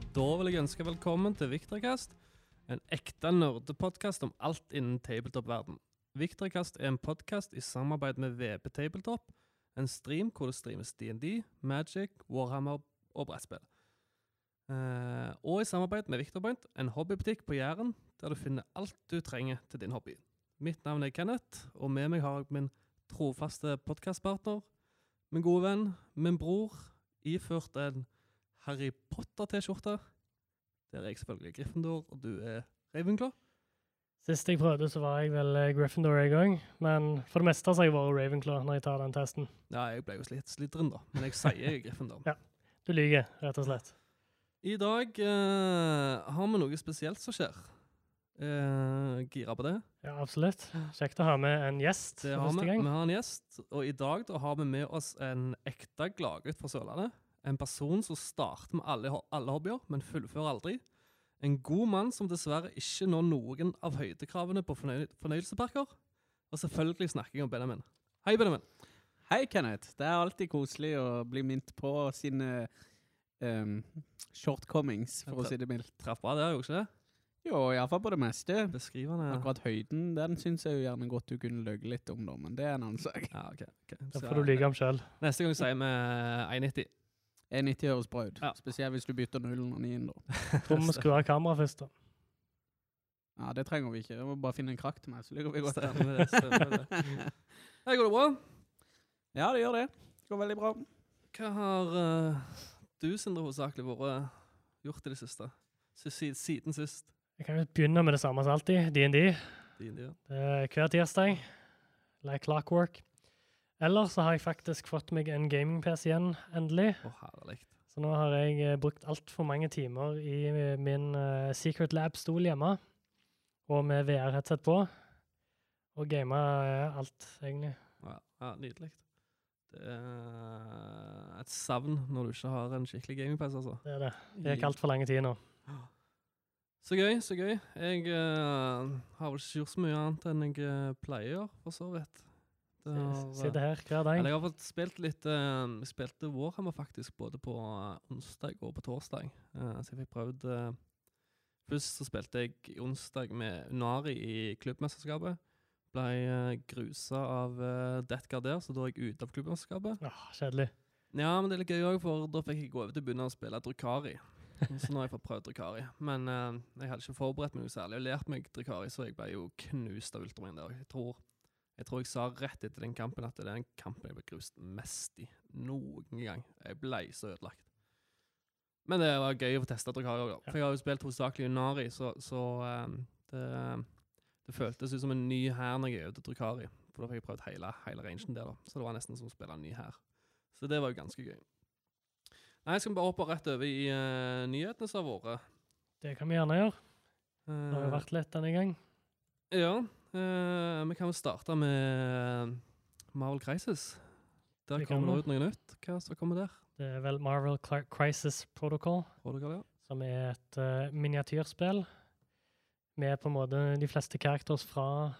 Da vil jeg ønske velkommen til Viktorkast. en ekte nerdepodkast om alt innen tabletop-verden. Viktorkast er en podkast i samarbeid med VP Tabletop, en stream hvor det streames DND, Magic, Warhammer og brettspill. Eh, og i samarbeid med Victorpoint, en hobbybutikk på Jæren, der du finner alt du trenger til din hobby. Mitt navn er Kenneth, og med meg har jeg min trofaste podkastpartner, min gode venn, min bror, iført en Harry Potter-T-skjorte. Der er jeg selvfølgelig Gryffindor, og du er Ravenclaw. Sist jeg prøvde, så var jeg vel eh, Gryffindor en gang. Men for det meste har jeg vært Ravenclaw når jeg tar den testen. Ja, jeg ble jo litt slitren, da, men jeg sier er Gryffindor. Ja. Du lyver, rett og slett. I dag uh, har vi noe spesielt som skjer. Uh, gira på det. Ja, absolutt. Kjekt å ha med en gjest Det har vi. gang. Vi har en gjest, og i dag da har vi med oss en ekte gladgutt fra Sørlandet. En person som starter med alle, alle hobbyer, men fullfører aldri. En god mann som dessverre ikke når noen av høydekravene på fornøy fornøyelsesparker. Og selvfølgelig snakker jeg om Benjamin. Hei, Benjamin. Hei, Kenneth. Det er alltid koselig å bli minnet på sine um, shortcomings, for å si det mildt. Traff bra der, gjorde ikke det? Jo, iallfall på det meste. Beskrivende. Akkurat høyden, den syns jeg jo gjerne godt du kunne løgge litt om, da, men det er en annen sak. Ja, ok. ok. Da Så, får du like ham sjøl. Neste gang sier vi 1,90. 1,90 høres bra ut. Ja. Spesielt hvis du bytter nullen og nien, da. Tror vi må ha av kameraet først, da. Ja, det trenger vi ikke. Vi må bare finne en krakk til meg, så ligger vi godt an. Hei, går det bra? Ja, det gjør det. Det går veldig bra. Hva har uh, du, Sindre, hovedsakelig vært gjort i det siste? Si- si- Siden sist? Jeg kan jo begynne med det samme som alltid, D&D. Ja. Er hver tirsdag. Like clockwork. Ellers så har jeg faktisk fått meg en gaming-PC igjen, endelig. Å, herlig. Så nå har jeg eh, brukt altfor mange timer i eh, min eh, Secret Lab-stol hjemme, og med VR-headset på, og gama alt, egentlig. Ja, ja nydelig. Det er et savn når du ikke har en skikkelig gaming-PC, altså. Det er det. Det gikk altfor lang tid nå. Så gøy, så gøy. Jeg uh, har vel ikke gjort så mye annet enn jeg pleier, for så vidt. Det har, eh, Sitter her hver dag. Eller jeg har fått spilt litt Jeg spilte Warhammer faktisk både på eh, onsdag og på torsdag. Uh, så jeg fikk prøvd uh, Først så spilte jeg onsdag med Unari i klubbmesterskapet. Ble uh, grusa av uh, Death der, så da er jeg ute av klubbmesterskapet. Ah, kjedelig. Ja, men det er litt gøy òg, for da fikk jeg gå over til å begynne å spille Drukari. Så nå har jeg fått prøvd Drukari. Men jeg hadde ikke forberedt meg noe særlig og lært meg Drukari, så jeg ble jo knust av Ultramin der. Jeg tror, jeg tror jeg sa rett etter den kampen at det er den kampen jeg ble grust mest i noen gang. Jeg ble så ødelagt. Men det var gøy å få testa da. For jeg har jo spilt hovedsakelig Unari, så, så eh, det, det føltes ut som en ny hær når jeg øvde Drukari. For da fikk jeg prøvd hele, hele rangen der, da. Så det var nesten som å spille en ny hær. Så det var jo ganske gøy. Nei, skal bare hoppe rett over i uh, nyhetene som har vært. Det kan vi gjerne gjøre. Det har jo Eh, vært litt denne gang. Ja. Eh, vi kan jo starte med Marvel Crisis. Der kommer det ut noe nytt. Hva som kommer der? Det er vel Marvel Cli- Crisis Protocol, Protocol, ja. som er et uh, miniatyrspill med på en måte de fleste characters fra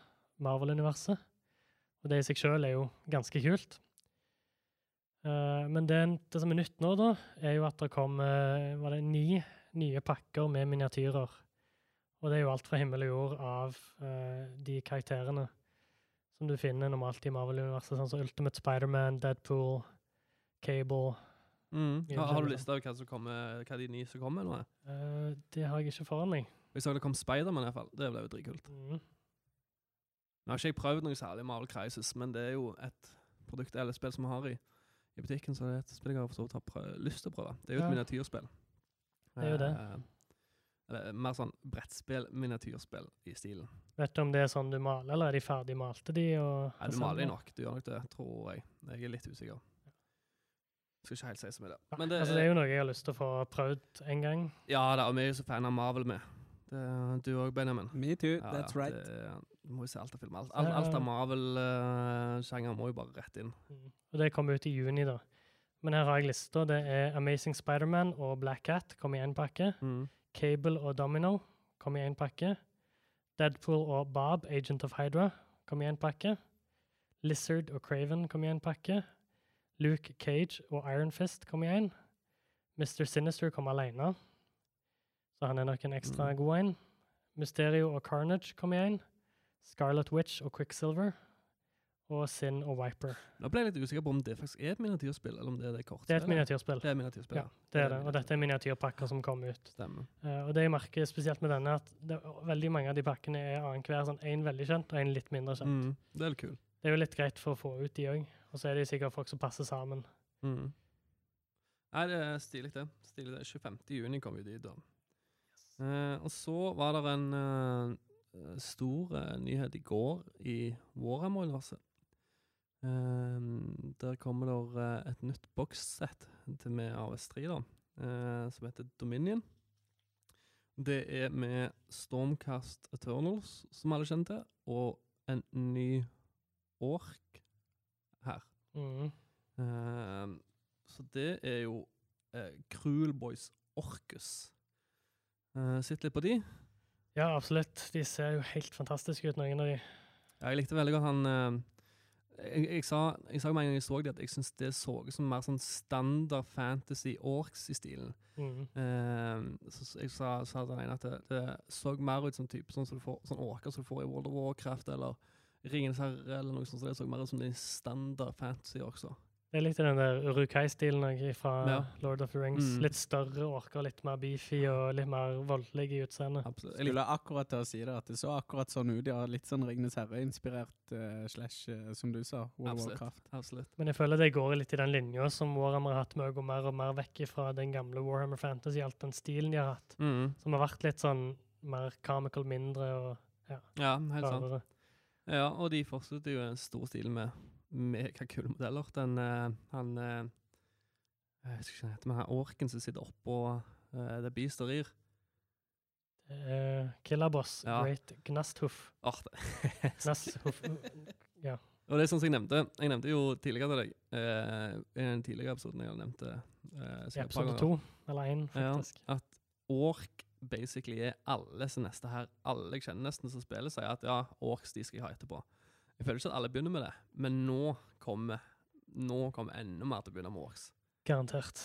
Marvel-universet. Og det i seg sjøl er jo ganske kult. Uh, men det, det som er nytt nå, da, er jo at det kom var det ni nye pakker med miniatyrer. Og det er jo alt fra himmel og jord av uh, de karakterene som du finner normalt i Marvel-universet, sånn som Ultimate Spiderman, Deadpool, Cable Mm. Har, har du lista over hva, som kommer, hva de nye som kommer nå? Eh, det har jeg ikke foran meg. Jeg så det kom Spiderman, iallfall. Det ble jo dritkult. Mm. Nå har ikke jeg prøvd noe særlig Marvel Crisis, men det er jo et produkt eller spill som vi har i, i butikken, så det er et spill jeg har lyst til å prøve. Det er jo et Ja. miniatyrspill. Det er jo det. Eh, eller mer sånn brettspill, miniatyrspill i stilen. Vet du om det er sånn du maler, eller er de ferdig malte, de? Og Nei, du maler de nok. Du gjør nok det, tror jeg. Jeg er litt usikker. Skal ikke helt si så mye der. Men det, altså, det er jo noe jeg har lyst til å få prøvd en gang. Ja da, og vi er jo så fan av Marvel med. Det, du òg, Benjamin. Me too, Ja, that's right. Det, du må jo se alt av film. Alt, alt, alt av Marvel-sjanger må jo bare rett inn. Mm. Og det kommer ut i juni, da. Men her har jeg lista. Det er Amazing Spiderman og Black Cat kom i én pakke. Cable og Domino kom i én pakke. Deadpool og Bob, Agent of Hydra, kom i én pakke. Lizard og Craven kom i én pakke. Luke Cage og Iron Fist kom i én. Mr. Sinister kom alene. Så han er nok en ekstra Mm. god en. Mysterio og Carnage kom i én. Scarlet Witch og Quicksilver. Og Sin og Viper. Nå ble jeg litt usikker på om det faktisk er et miniatyrspill, eller om det er det kort. Det er et miniatyrspill. Det er miniatyrspill. Ja, det er det. Og dette er miniatyrpakker som kommer ut. Stemmer. Uh, og det jeg merker spesielt med denne, at det, veldig mange av de pakkene er annenhver sånn én veldig kjent og én litt mindre kjent. Mm, det er litt kul. Det er jo litt greit for å få ut de òg. Og så er det sikkert folk som passer sammen. Mm. Nei, det er stilig, det. Stilig det. 25. juni kom jo de, da. Uh, og så var det en uh, stor nyhet i går i Warhammer-universet. Eh, der kommer det eh, et nytt bokssett til med AS3, da, som heter Dominion. Det er med Stormcast Eternals, som alle kjenner til, og en ny ork her. Mm. Uh, så det er jo uh, Cruel Boys Orcus. Uh, Sitt litt på de. Ja, absolutt. De ser jo helt fantastiske ut, noen av de. Ja, jeg likte veldig godt han jeg, jeg, sa, jeg sa med en gang jeg så det, at jeg syns det så ut som mer sånn standard fantasy orcs i stilen. Mm. Uh, så, så jeg sa, sa til at det, det så mer ut som type sånn du får, sånn orker som du får i World of Warcraft eller Ringenes herre eller noe sånt. Så det så mer ut som en standard fantasy også. Jeg likte den der Urukai-stilen fra Ja. Lord of the Rings. Mm. Litt større orker, litt mer beefy og litt mer voldelig i utseendet. Absolutt. Jeg lurer Skulle akkurat til å si det, at det så akkurat sånn ut. Ja, litt sånn Ringnes Herre-inspirert uh, slash, uh, som du sa, World of Absolutt. Warcraft. absolutt. Men jeg føler det går litt i den linja som Warhammer har hatt med å gå mer og mer vekk fra den gamle Warhammer Fantasy, alt den stilen de har hatt. Mm. Som har vært litt sånn mer comical, mindre og Ja, ja helt sant. Ja, og de fortsetter jo en stor stil med megakule modeller. Den eh, han eh, Jeg husker ikke hva han heter, men han orken som sitter oppå uh, det Beast og rir. Uh, Killerboss, Ja. Great Gnasthuff. Åh, Gnasthuff. ja. Og det er sånn som jeg nevnte. Jeg nevnte jo tidligere til deg, eh, i den tidligere episoden jeg nevnte uh, I episode to, eller én, Ja. faktisk. at ork basically er alle som neste her, alle jeg kjenner nesten som spiller, sier at ja, orks de skal jeg ha etterpå. Jeg føler ikke at alle begynner med det, men nå kommer nå kommer enda mer til å begynne med orks. Garantert.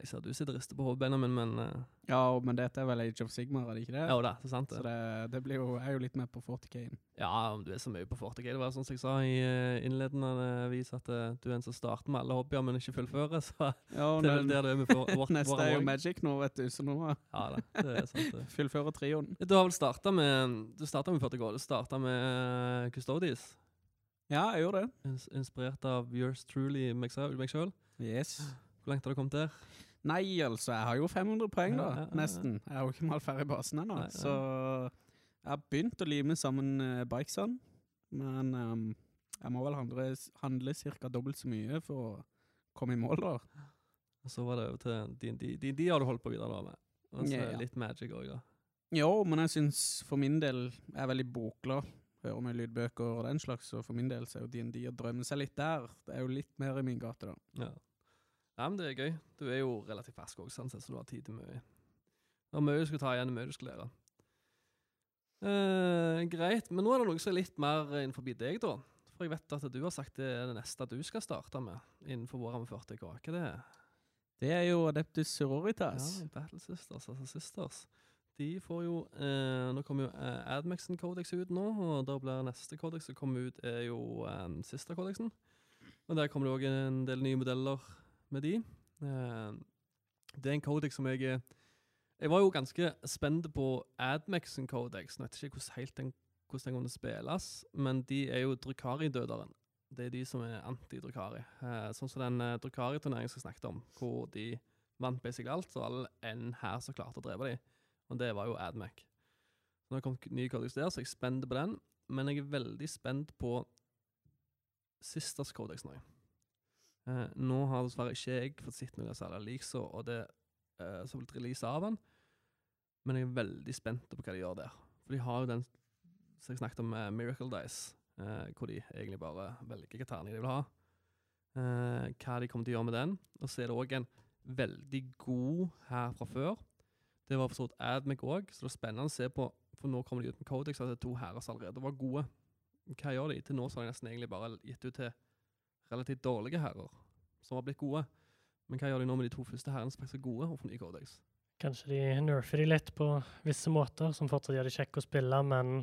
Jeg ser du sitter og rister på hodet, Benjamin, men uh, Ja, men dette er vel Age of Sigmar, er det ikke det? ja det er sant Så det. det, det blir jo, er jo litt mer på 40K-en. Ja, om du er så mye på 40K. Det var sånn som jeg sa i uh, innledende vis, at uh, du er en som starter med alle hobbyer, men ikke fullfører. Så Ja, det er vel der du er med vårt Neste er jo Magic nå, vet du, så nå Ja da, det er sant. det. fullfører trioen. Du har vel starta med Du starta med 40K, Du starta med uh, Custodies. Ja, jeg gjorde det. Inspirert av Yours Truly meg sjøl. Yes. Hvor langt har du kommet der? Nei, altså, jeg har jo 500 poeng, da. ja, ja, ja. Nesten. Jeg har jo ikke malt ferdig basen ennå. Så jeg har begynt å lime sammen uh, bikesene, men um, jeg må vel handle, handle ca. dobbelt så mye for å komme i mål, da. Og så var det over til DND. DND har du holdt på videre da med. Og så Ja, ja. litt Magic òg, da. Jo, men jeg syns for min del Jeg er veldig bokglad. Hører med lydbøker og den slags, og for min del så er jo DND å drømme seg litt der. Det er jo litt mer i min gate, da. Ja. Ja, men det er gøy. Du er jo relativt fersk òg, sånn sett, så du har tid til mye. Det er mye du skal ta igjen, mye du skal lære. Eh, greit, men nå er det noe som er litt mer innenfor deg, da. For jeg vet at du har sagt det er det neste du skal starte med innenfor Warhammer 40K. Hva er det? Det er jo Adeptus Sororitas. Ja, Battle Sisters, altså Sisters. De får jo eh, Nå kommer jo eh, Admexen Codex ut nå, og da blir neste codex som kommer ut, er jo eh, Sister-kodeksen. Og der kommer det òg en del nye modeller med de. Eh, det er en codex som jeg Jeg var jo ganske spent på Admexen Codex. Jeg vet ikke hvordan helt den, hvordan den å spilles, men de er jo Drukari-døderen. Det er de som er anti-Drukari. Eh, sånn som den eh, Drukari-turneringen som jeg snakket om, hvor de vant basically alt, så alle en her som klarte å drepe dem. Og det var jo Admec. Nå har det kommet nye codex der, så jeg er spent på den. Men jeg er veldig spent på Sisters Codex nå. Eh, nå har dessverre ikke jeg fått sett noe særlig leaks og det eh, som blitt release av den. Men jeg er veldig spent på hva de gjør der. For de har jo den som jeg snakket om, eh, Miracle Dice, eh, hvor de egentlig bare velger hvilken terning de vil ha. Eh, hva de kommer til å gjøre med den. Og så er det òg en veldig god her fra før. Det var for så vidt Admic òg, så det er spennende å se på. For nå kommer de ut med Codex, at det er to herrer som allerede var gode. Hva gjør de? Til nå så har de nesten egentlig bare gitt ut til relativt dårlige herrer, som har blitt gode. Men hva gjør de nå med de to første herrene som faktisk er gode, og Codex? Kanskje de nerfer de litt på visse måter, som fortsatt gjør de kjekke å spille, men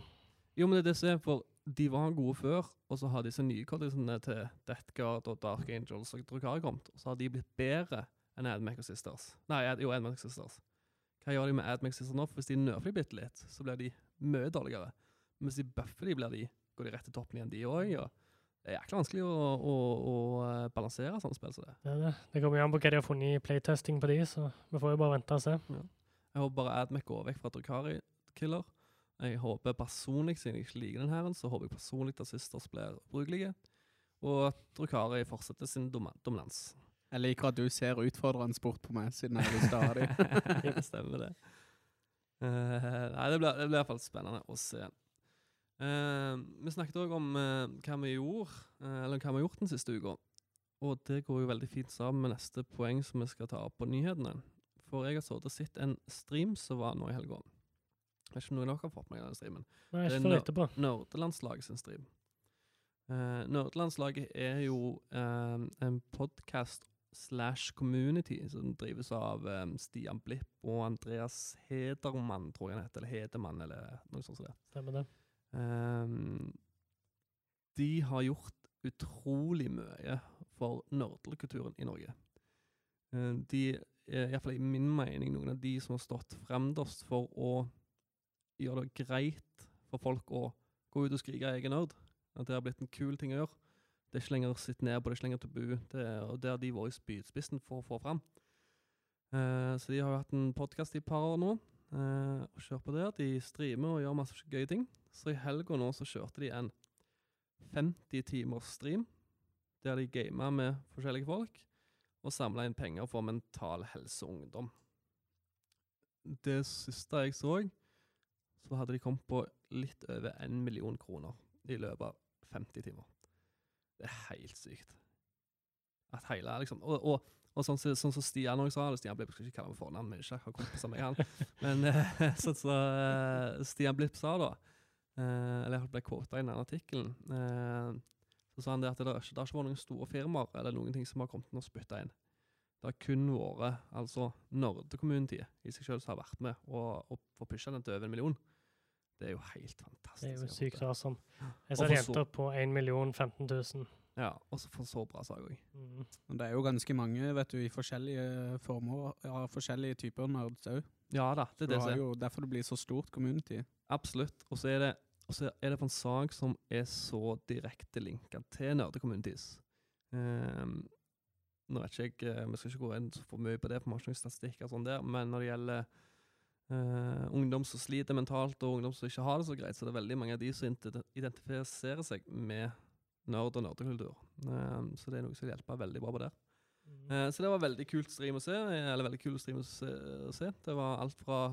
Jo, men det er det som er, for de var gode før, og så har disse nye kodexene til Death Guard og Dark Angels og Drukari kommet, og så har de blitt bedre enn Admaker Sisters. Nei, Ad, jo, Admaker Sisters. Hva gjør de med Admaker Sisters nå? For hvis de nerfer de bitte litt, så blir de mye dårligere. Men hvis de buffer de, blir de, går de rett til toppen igjen, de òg. Og det er jækla vanskelig å, å, å eh, balansere sånne spill som det. det, er det. det kommer jo an på hva de har funnet i playtesting på de, så vi får jo bare vente og se. Jeg håper bare Admec går vekk fra Drukari Killer. Jeg håper personlig, siden jeg ikke liker den her, så håper jeg personlig at Sisters blir brukelige. Og at Drukari fortsetter sin dom dominans. Jeg liker at du ser utfordrende bort på meg, siden jeg vil stadig. det stemmer, det. Uh, nei, det blir, det blir i hvert fall spennende å se. Eh, vi snakket òg om eh, hva vi gjorde, eh, eller hva vi har gjort den siste uka. Og det går jo veldig fint sammen med neste poeng som vi skal ta opp på nyhetene. For jeg har sittet og sett en stream som var nå i helga. Jeg vet ikke om noen av dere har fått med den streamen. Nei, Det er etterpå. Nerdelandslaget sin stream. Eh, Nerdelandslaget er jo eh, en podkast slash community som drives av eh, Stian Blipp og Andreas Hedermann, tror jeg han heter. Eller Hedemann, eller noe sånt. som det. Stemmer det. Ehm, de har gjort utrolig mye for nerdekulturen i Norge. Eh, de er iallfall i min mening noen av de som har stått fremderst for å gjøre det greit for folk å gå ut og skrike egen nerd. At det har blitt en kul ting å gjøre. Det er ikke lenger sitt ned på, det er ikke lenger tabu. Det er, og det har de vært i spydspissen for å få fram. Uh, så de har jo hatt en podkast i et par år nå, Uh, og kjør på det. De streamer og gjør masse gøye ting. Så i helga nå så kjørte de en 50 timers stream, der de gama med forskjellige folk, og samla inn penger for mental helse og ungdom. Det siste jeg så, så hadde de kommet på litt over en million kroner i løpet av 50 timer. Det er helt sykt. At hele liksom Og, og, og sånn som sånn, så Stian også sa det, Stian Blipp skal ikke kalle meg fornavn, men ikke har kompiser med han. Men eh, sånn som eh, Stian Blipp sa da, eller jeg ble kåta i den artikkelen, eh, så sa han det at det, er ikke, det har ikke vært noen store firmaer eller noen ting som har kommet inn og spytta inn. Det har kun vært altså nerdecommunity i seg selv som har vært med og, og får pusha den til over en million. Det er jo helt fantastisk. Det er jo sykt awesome. Jeg ser jenter på 1 million 15 000. Ja, og så for så bra sak òg. Mm. Det er jo ganske mange vet du, i forskjellige former, ja, forskjellige typer nerds òg. Ja da, det er det som er. jo derfor det blir så stort community. Absolutt. Og så er det og så er det for en sak som er så direkte linka til nerdekommunities. Um, nå vet ikke jeg, eh, Vi skal ikke gå inn for mye på det, for vi har ikke noen statistikker sånn der, men når det gjelder uh, ungdom som sliter mentalt, og ungdom som ikke har det så greit, så er det veldig mange av de som identifiserer seg med nerd og nerdekultur. Um, så det er noe som hjelper veldig bra på det. Mm. Uh, så det var veldig kult stream å se. Eller veldig kul stream å se. Det var alt fra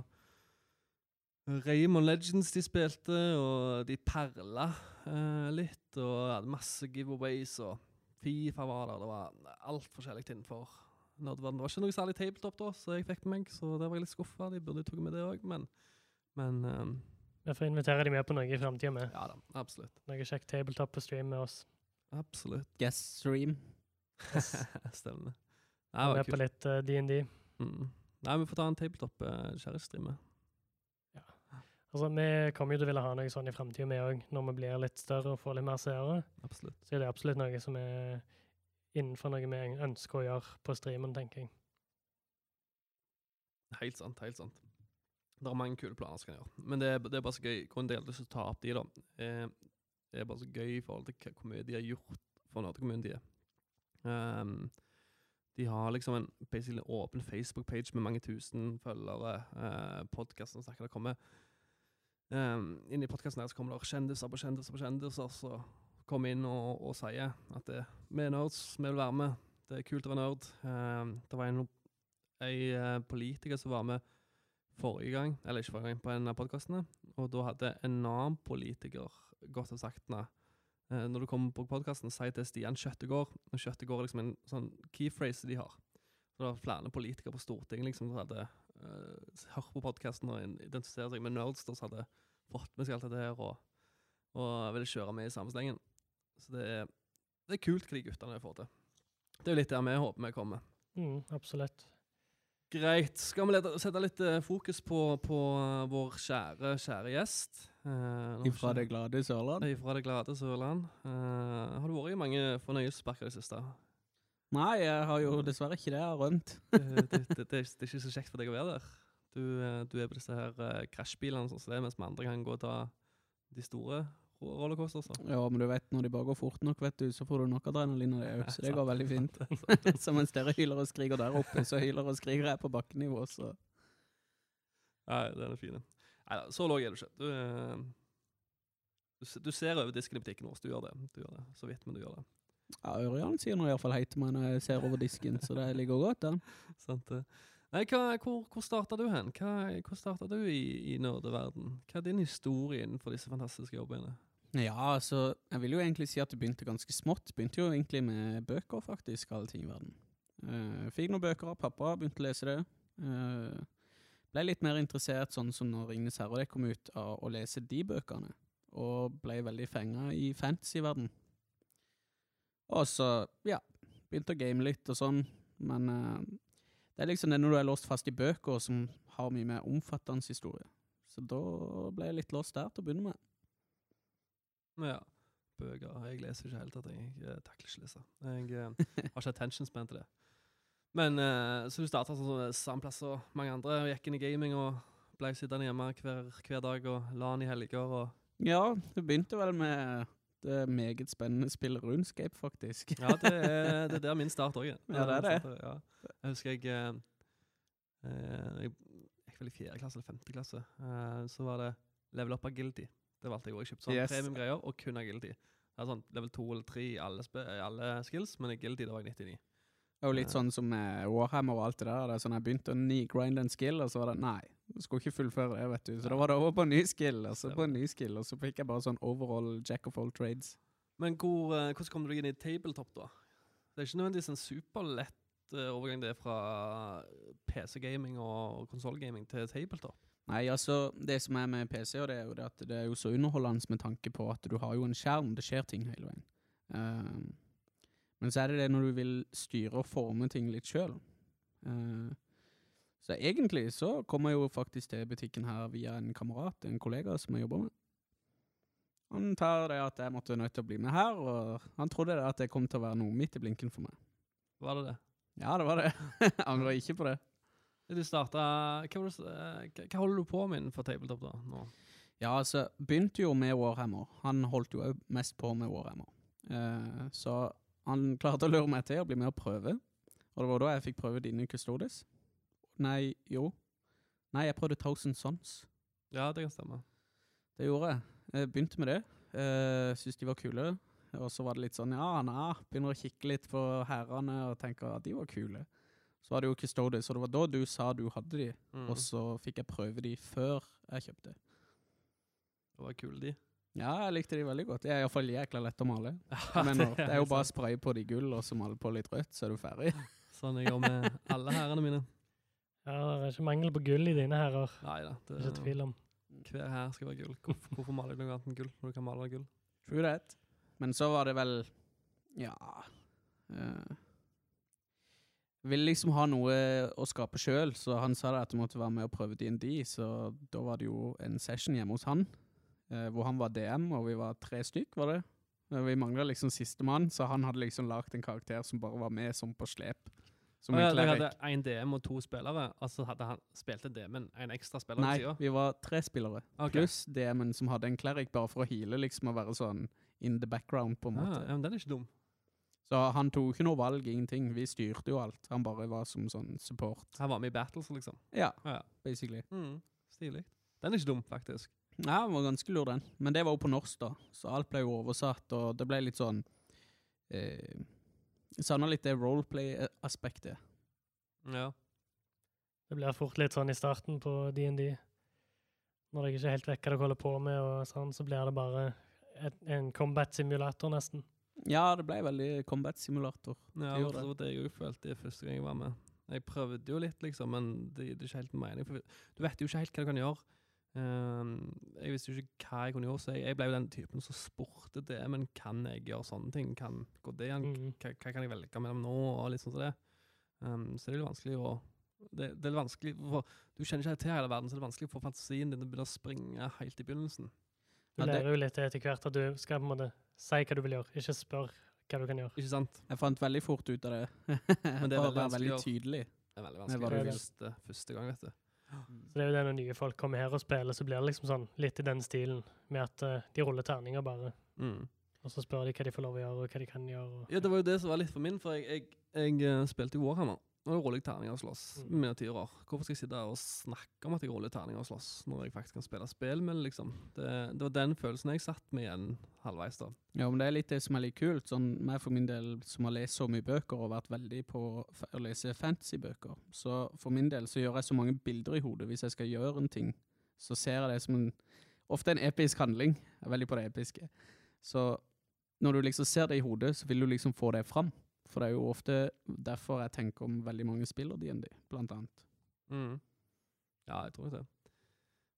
Raymond Legends de spilte, og de perla eh, litt, og hadde masse giveaways, og Fifa var der. Det var alt forskjellig innenfor nerdverdenen. Det var ikke noe særlig tabletop da, så jeg fikk med meg, så der var jeg litt skuffa. De burde tatt med det òg, men, men eh, Derfor får invitere de med på noe i framtida med. ja da, absolutt. Noe kjekt tabletop på stream med oss. Absolutt. Guest stream. Stemmer. Nei, det med var på kult. litt DND. Uh, Mm. Nei, vi får ta en tabletop uh, streame Altså, vi kommer jo til å ville ha noe sånn i framtida, vi òg, når vi blir litt større og får litt mer seere. Absolutt. Så er det absolutt noe som er innenfor noe vi ønsker å gjøre på streamen, tenker jeg. Helt sant, helt sant. Det er mange kule planer som kan gjøre. Men det er, det er bare så gøy. Grunnen til at jeg ta opp de, da, eh, det er bare så gøy i forhold til hvor mye de har gjort for nerdecommunityet. Um, de har liksom en basically åpen Facebook-page med mange tusen følgere. Uh, podkasten snakker det kommer um, Inn i podkasten her så kommer det kjendiser på kjendiser på kjendiser som kommer inn og, og sier at det, vi er nerds, vi vil være med. Det er kult å være nerd. Um, det var en ei eh, politiker som var med forrige gang, eller ikke forrige gang, på en av podkastene. Og da hadde en annen politiker gått og sagt nei. Eh, når du kommer på podkasten, si til Stian Kjøttegård. Og Kjøttegård er liksom en sånn keyphrase de har. Så det var flere politikere på Stortinget liksom, som hadde uh, hørt på podkasten og identifiserer seg med nerds, som hadde fått med seg alt dette her og, og ville kjøre med i samme slengen. Så det er, det er kult hva de guttene får til. Det er jo litt der vi håper vi kommer. Mm, absolutt. Greit. Skal vi lete, sette litt eh, fokus på, på eh, vår kjære, kjære gjest? Eh, Ifra det glade Sørland? Ifra det glade Sørland. Eh, har du vært i mange fornøyelsesparker i det siste? Nei, jeg har jo dessverre ikke det. Jeg har rømt. det, det, det, det, er, ikke så kjekt for deg å være der. Du, eh, du er på disse her uh, krasjbilene, sånn som det mens vi andre kan gå og ta de store rollercoasterne. Ja, men du vet, når de bare går fort nok, vet du, så får du nok adrenalin av det òg. Så det går veldig fint. Så mens dere hyler og skriker der oppe, så hyler og skriker jeg på bakkenivå, så Nei, den er fin. Neida, så lav er du ikke. Du, eh, du, du ser over disken i butikken vår, du gjør det. Du gjør det, Så vidt, men du gjør det. Ja, Ørjan sier nå iallfall hei til meg når jeg ser over disken, så det ligger godt. Sant? eh. Nei, hva, hvor, hvor starta du hen? Hva, hvor starta du i, i nerdeverden? Hva er din historie innenfor disse fantastiske jobbene? Ja, altså, jeg vil jo egentlig si at det begynte ganske smått. Begynte jo egentlig med bøker, faktisk, alle ting i verden. Uh, fikk noen bøker av pappa, begynte å lese det. Uh, ble litt mer interessert, sånn som når Ringenes herre kom ut, av å lese de bøkene. Og ble veldig fenga i fantasy-verden. Og så, ja, begynte å game litt og sånn, men uh, det er liksom det når du er låst fast i bøker som har mye mer omfattende historie. Så da ble jeg litt låst der til å begynne med. Ja, bøker. Jeg leser ikke helt at jeg eh, takler ikke lese. Jeg eh, har ikke attention span til det. Men uh, så du starta sånn samme plass som mange andre, og gikk inn i gaming og ble sittende hjemme hver, hver dag og la den i helger og Ja, det begynte vel med det meget spennende spill, RuneScape, faktisk. Ja, det er, det er der min start òg er. Ja, det er det. Starter, Ja. Jeg husker jeg eh, eh, Jeg gikk vel i fjerde klasse eller femte klasse. eh, så var det level up Guilty. Det valgte jeg òg. Jeg kjøpte sånn Yes. premiumgreier og kun av Guilty. Det er sånn level 2 eller 3 i alle, alle skills, men i Guilty det var jeg 99. Det var jo litt sånn som Warhammer og alt det der. Det er sånn Jeg begynte å ni grind and skill, og så var det nei, skulle ikke fullføre det, vet du. Så da var det over på en ny skill, og så på en ny skill, og så fikk jeg bare sånn overall jack of all trades. Men hvor, eh, hvordan kom du deg inn i tabletop, da? Det er ikke nødvendigvis en superlett eh, overgang det er fra PC-gaming og konsollgaming til tabletop. Nei, altså, det som er med PC, og det er jo det at det er jo så underholdende med tanke på at du har jo en skjerm, det skjer ting hele veien. Ehm, men så er det det når du vil styre og forme ting litt sjøl. Så egentlig så kom jeg jo faktisk til butikken her via en kamerat, en kollega som jeg jobber med. Han tar det at jeg måtte nødt til å bli med her, og han trodde det at det kom til å være noe midt i blinken for meg. Var det det? Ja, det var det. Angrer ikke på det. Du starta hva, eh, hva, hva holder du på med innenfor tabletop da? nå? Ja, altså, begynte jo med Warhammer. Han holdt jo òg mest på med Warhammer. Eh, så han klarte å lure meg til å bli med og prøve. Og det var da jeg fikk prøve dine Custodes. Nei, jo. Nei, jeg prøvde Thousand Sons. Ja, det kan stemme. Det gjorde jeg. Jeg begynte med det. Uh, Syns de var kule. Og så var det litt sånn, ja, er, begynner å kikke litt på herrene og tenker at de var kule. Så var det jo Custodes, og det var da du sa du hadde de, Mm. og så fikk jeg prøve de før jeg kjøpte. Det var kule, de. Ja, jeg likte de veldig godt. De er iallfall jækla lett å male. Men det er jo bare å spraye på de gull, og så male på litt rødt, så er du ferdig. Sånn jeg gjør med alle herrene mine. Ja, det er ikke mangel på gull i dine herrer. Nei da. det- Ikke tvil om. Hver her skal være gull. Hvorfor, hvorfor maler du noe annet enn gull når du kan male gull? True that. Men så var det vel Ja uh, Ville liksom ha noe å skape sjøl, så han sa det at du måtte være med og prøve DND, så da var det jo en session hjemme hos han, uh, hvor han var DM, og vi var tre stykk, var det? Eh, Vi mangla liksom sistemann, så han hadde liksom lagd en karakter som bare var med som på slep. Som ja, dere hadde én DM og to spillere, altså hadde han spilte DM-en en ekstra spiller Nei, vi var tre spillere. okay. Pluss DM-en som hadde en cleric bare for å heale, liksom, og være sånn in the background, på en Ah, måte. ja, men den er ikke dum. Så han tok ikke noe valg, ingenting. Vi styrte jo alt. Han bare var som sånn support. Han var med i battles, liksom. Ja, Ja. basically. Mm, Stilig. Den er ikke dum, faktisk. Ja, den var ganske lur, den. Men det var jo på norsk, da. Så alt ble jo oversatt, og det ble litt sånn eh, savna litt det roleplay-aspektet. Ja. Det blir fort litt sånn i starten på D&D. Når jeg ikke helt vet hva dere holder på med, og sånn, så blir det bare et, en combat-simulator, nesten. Ja, det ble veldig combat-simulator. Ja, Det var det jeg òg følte første gang jeg var med. Jeg prøvde jo litt, liksom, men det, det er ikke helt mening. For du vet jo ikke helt hva du kan gjøre. Ehm, jeg visste jo ikke hva jeg kunne gjøre, så jeg, ble jo den typen som spurte det. Men kan jeg gjøre sånne ting? Kan gå det an? Mm. Hva, kan jeg velge mellom nå? Og litt sånn som det. Ehm, så det er litt vanskelig å Det, det er vanskelig, for Du kjenner ikke til hele verden, så det er vanskelig for fantasien din å begynne å springe helt i begynnelsen. Du det- lærer jo litt etter hvert at du skal på en måte si hva du vil gjøre, ikke spør hva du kan gjøre. Ikke sant? Jeg fant veldig fort ut av det. Men det er veldig veldig tydelig. Det er veldig vanskelig Det var det første gang, vet du. Så det er jo det når nye folk kommer her og spiller, så blir det liksom sånn litt i den stilen, med at uh, de ruller terninger bare, Mm. og så spør de hva de får lov å gjøre, og hva de kan gjøre. Og, Ja, det var jo det som var litt for min, for jeg, jeg, jeg eh, spilte i Warhammer. Og da ruller jeg terninger og slåss Mm. med miniatyrer. Hvorfor skal jeg sitte og snakke om at jeg ruller terninger og slåss, når jeg faktisk kan spille spill med liksom? Det, det var den følelsen jeg satt med igjen halvveis, da. Ja, men det er litt det som er litt kult. Sånn, meg for min del, som har lest så mye bøker og vært veldig på å lese fantasy-bøker, så for min del så gjør jeg så mange bilder i hodet hvis jeg skal gjøre en ting. Så ser jeg det som en, ofte en episk handling. Jeg er veldig på det episke. Så når du liksom ser det i hodet, så vil du liksom få det fram. For det er jo ofte derfor jeg tenker om veldig mange spiller DND, blant annet. Mm. Ja, jeg tror det.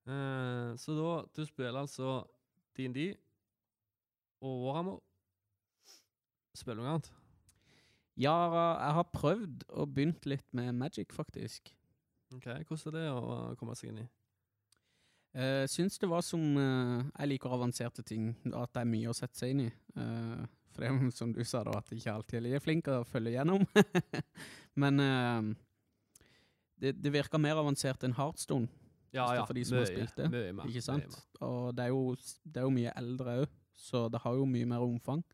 Uh, så da, du spiller altså DND og Warhammer. Spiller du noe annet? Ja, jeg har prøvd og begynt litt med Magic, faktisk. Ok, Hvordan er det å komme seg inn i? Jeg syns det var som uh, Jeg liker avanserte ting, at det er mye å sette seg inn i. Eh, for det er som du sa, da, at ikke alltid er flink til å følge gjennom. Men uh, det, det virker mer avansert enn Heartstone, Ja, er ja. for de som har spilt det, Mye mer. ikke mye sant? mer. Og det er jo, det er jo mye eldre òg, så det har jo mye mer omfang.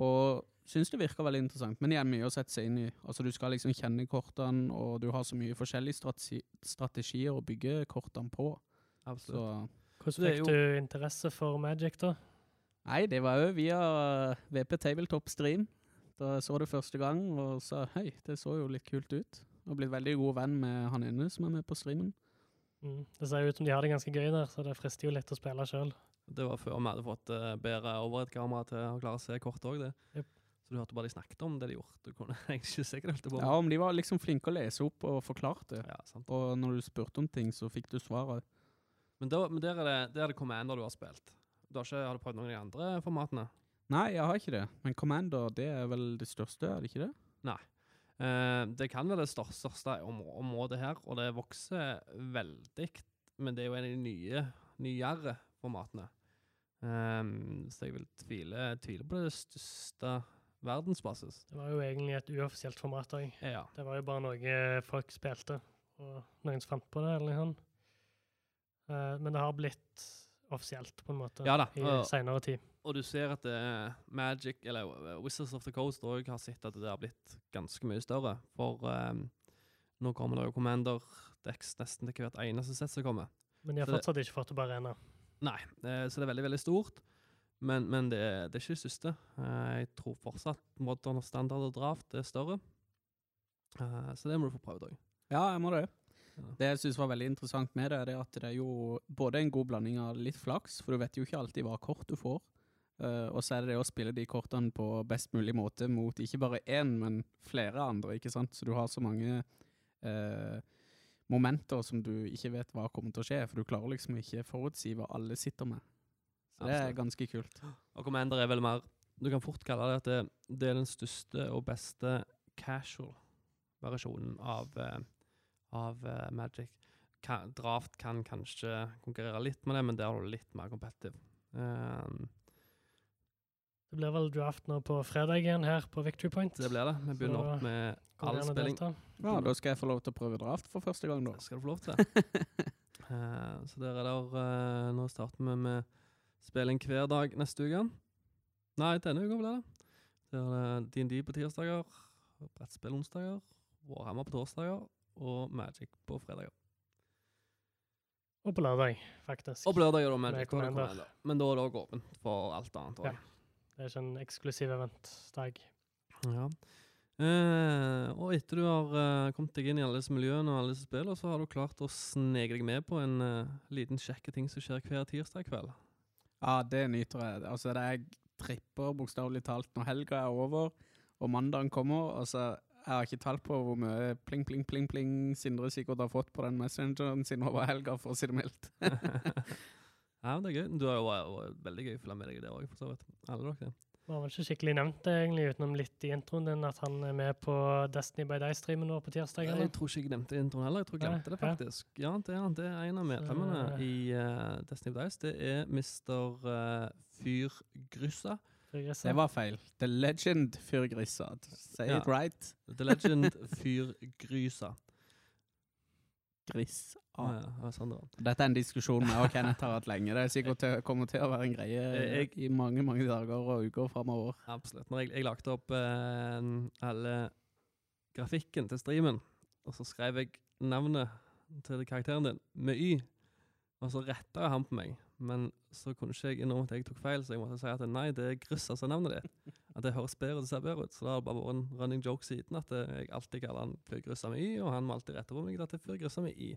Og syns det virker veldig interessant, men igjen mye å sette seg inn i. Altså Du skal liksom kjenne kortene, og du har så mye forskjellige strategi strategier å bygge kortene på. Absolutt. Så hvordan er fikk du interesse for Magic, da? Nei, det var jo via VP Tabletop Stream. Da jeg så det første gang og sa hei, det så jo litt kult ut. Og blitt veldig god venn med han ene som er med på streamen. Mm. Det ser jo ut som de har det ganske gøy der, så det frister jo litt å spille sjøl. Det var før vi hadde fått eh, bedre overhead-kamera til å klare å se kort òg, det. Yep. Så du hørte bare de snakket om det de gjorde. Du kunne egentlig ikke se hva de holdt på Ja, om de var liksom flinke å lese opp og forklarte. Ja, sant. Og når du spurte om ting, så fikk du svaret. Men, da, men der, er det, der er det Commander du har spilt. Du har, ikke, har du prøvd noen av de andre formatene? Nei, jeg har ikke det. Men Commander, det er vel det største, er det ikke det? Eh, det kan være det største, største om, området her, og det vokser veldig. Men det er jo en av de nye, nyere formatene. Um, så jeg vil tvile, tvile på det største verdensbasis. Det var jo egentlig et uoffisielt format òg. Ja. Det var jo bare noe folk spilte, og noen som fant på det, eller noe. Eh, men det har blitt offisielt, på en måte, Ja da, i og- seinere tid. Og du ser at uh, Magic, eller eh, Wizards of the Coast òg har sett at det har blitt ganske mye større. For ehm, nå kommer det jo Commander Dex nesten til hvert eneste sett som kommer. Men de har Så det- fortsatt ikke fått det på arena. Nei, uh, så det er veldig, veldig stort. Men, men det, det er ikke det siste. Jeg tror fortsatt modern standard og draft er større. Eh, så det må du få prøvd òg. Ja, jeg må det. Det jeg syns var veldig interessant med det, er at det er jo både en god blanding av litt flaks, for du vet jo ikke alltid hva kort du får. eh, og så er det det å spille de kortene på best mulig måte mot ikke bare én, men flere andre, ikke sant. Så du har så mange eh, momenter som du ikke vet hva kommer til å skje, for du klarer liksom ikke forutsi hva alle sitter med. Så det er ganske kult. Og Commander er vel mer Du kan fort kalle det at det, det er den største og beste casual-versjonen av, eh, av uh, Magic. Ka draft kan kanskje konkurrere litt med det, men der har du litt mer competitive. Um, Det blir vel draft nå på fredag igjen her på Victory Point. det blir det. Vi begynner Så opp med all det spilling. Ja, da skal jeg få lov til å prøve draft for første gang, da. Det skal du få lov til. uh, så der er der uh, Nå starter vi med spilling hver dag neste uke. Nei, denne uka blir det. Der er det DND på tirsdager, brettspill onsdager, Warhammer på torsdager og Magic på fredager. Og på lørdag, faktisk. Og på lørdag er det Magic. er Commander. Commander. Men da er det òg åpent for alt annet. Ja. Det er ikke en eksklusiv eventdag. Ja. Eh, og etter du har eh, kommet deg inn i alle disse miljøene og alle disse spillene, så har du klart å sneke deg med på en eh, liten kjekke ting som skjer hver tirsdag kveld. Ja, det nyter jeg. Altså, det er tripper bokstavelig talt når helga er over, og mandagen kommer. Altså, jeg har ikke talt på hvor mye pling, pling, pling, pling Sindre sikkert har fått på den messengeren sin over helga, for å si det mildt. ja, men det er gøy. Du har jo vært- veldig gøy å følge med deg i det òg, for så vidt. Alle dere. Var vel ikke skikkelig nevnt det, egentlig, utenom litt i introen din, at han er med på Destiny by Day-streamen vår på tirsdag. Jeg tror ikke jeg nevnte introen heller. Jeg tror jeg Nei, glemte det faktisk. Ja, det er. Det er en av medlemmene i uh, Destiny Dice. Det er Mr. Uh, Fyrgryssa. Fyrgrisset. Det var feil. The Legend Fyrgrissa. Say Ja. it right. The Legend Fyrgrysa. Griss. Ah, ja, ja. Dette er en diskusjon vi og Kenneth har hatt lenge. Det er sikkert til, kommer til å være en greie Jeg- i mange mange dager og uker framover. Absolutt. Når jeg, jeg lagde opp eh, hele grafikken til streamen, og så skrev jeg navnet til karakteren din med Y, og så retta han på meg. Men så kunne ikke jeg innrømme at jeg tok feil, så jeg måtte si at nei, det er Gryss, er navnet ditt. At det høres bedre ut og ser bedre ut. Så det har bare vært en running joke siden at jeg alltid kaller han Fyrgryssa med Y, og han må alltid rette på meg at det er Fyrgryssa med Y.